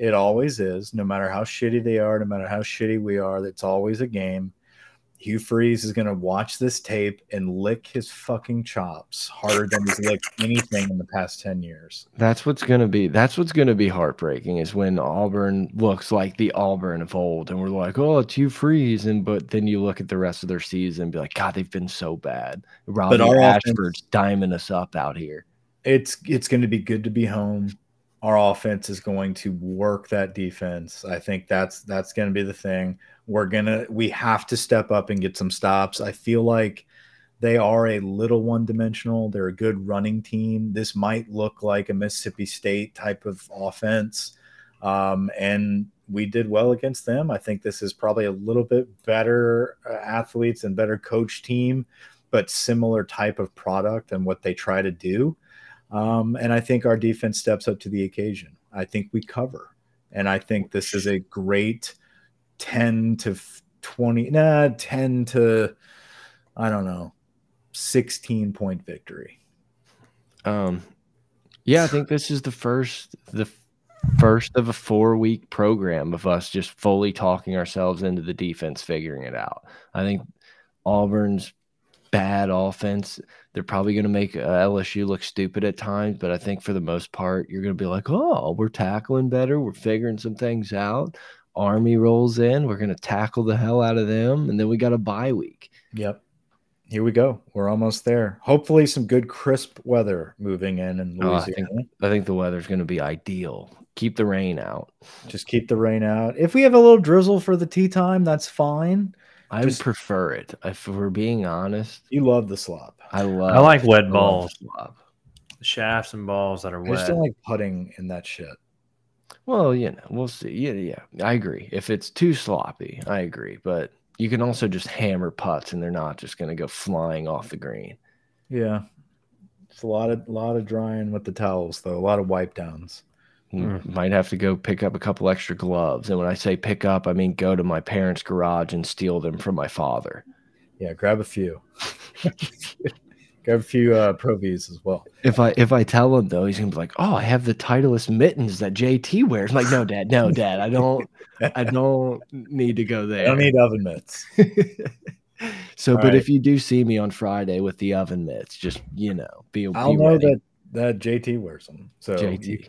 It always is. No matter how shitty they are, no matter how shitty we are, it's always a game. Hugh Freeze is going to watch this tape and lick his fucking chops harder than he's licked anything in the past 10 years. That's what's going to be that's what's going to be heartbreaking is when Auburn looks like the Auburn of old and we're like, "Oh, it's Hugh Freeze." And but then you look at the rest of their season and be like, "God, they've been so bad." Robby Ashford's diming us up out here. It's it's going to be good to be home. Our offense is going to work that defense. I think that's that's going to be the thing we're gonna we have to step up and get some stops. I feel like they are a little one dimensional. They're a good running team. This might look like a Mississippi State type of offense. Um, and we did well against them. I think this is probably a little bit better uh, athletes and better coach team, but similar type of product and what they try to do. Um, and I think our defense steps up to the occasion. I think we cover. And I think this is a great 10 to 20, nah, 10 to, I don't know, 16 point victory. Um, yeah, I think this is the first, the first of a four week program of us just fully talking ourselves into the defense, figuring it out. I think Auburn's bad offense. They're probably going to make uh, LSU look stupid at times, but I think for the most part, you're going to be like, oh, we're tackling better. We're figuring some things out. Army rolls in. We're going to tackle the hell out of them. And then we got a bye week. Yep. Here we go. We're almost there. Hopefully, some good crisp weather moving in in Louisiana. Oh, I, think, I think the weather's going to be ideal. Keep the rain out. Just keep the rain out. If we have a little drizzle for the tee time, that's fine. I Just, prefer it. If we're being honest, you love the slop. I love. I like wet I balls. Shafts and balls that are wet. I just don't like putting in that shit. Well, you know, we'll see. Yeah, yeah, I agree. If it's too sloppy, I agree. But you can also just hammer putts, and they're not just going to go flying off the green. Yeah, it's a lot of a lot of drying with the towels, though. A lot of wipe downs. Mm. Might have to go pick up a couple extra gloves. And when I say pick up, I mean go to my parents' garage and steal them from my father. Yeah, grab a few. Grab a few uh, Pro Vs as well. If I if I tell him though, he's gonna be like, "Oh, I have the Titleist mittens that JT wears." I'm like, "No, Dad, no, Dad, I don't, I don't need to go there. I don't need oven mitts." so, All but right. if you do see me on Friday with the oven mitts, just you know, be. I'll be know ready. that that JT wears them. So JT.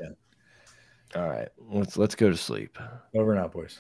All right, let's let's go to sleep. Over and out, boys.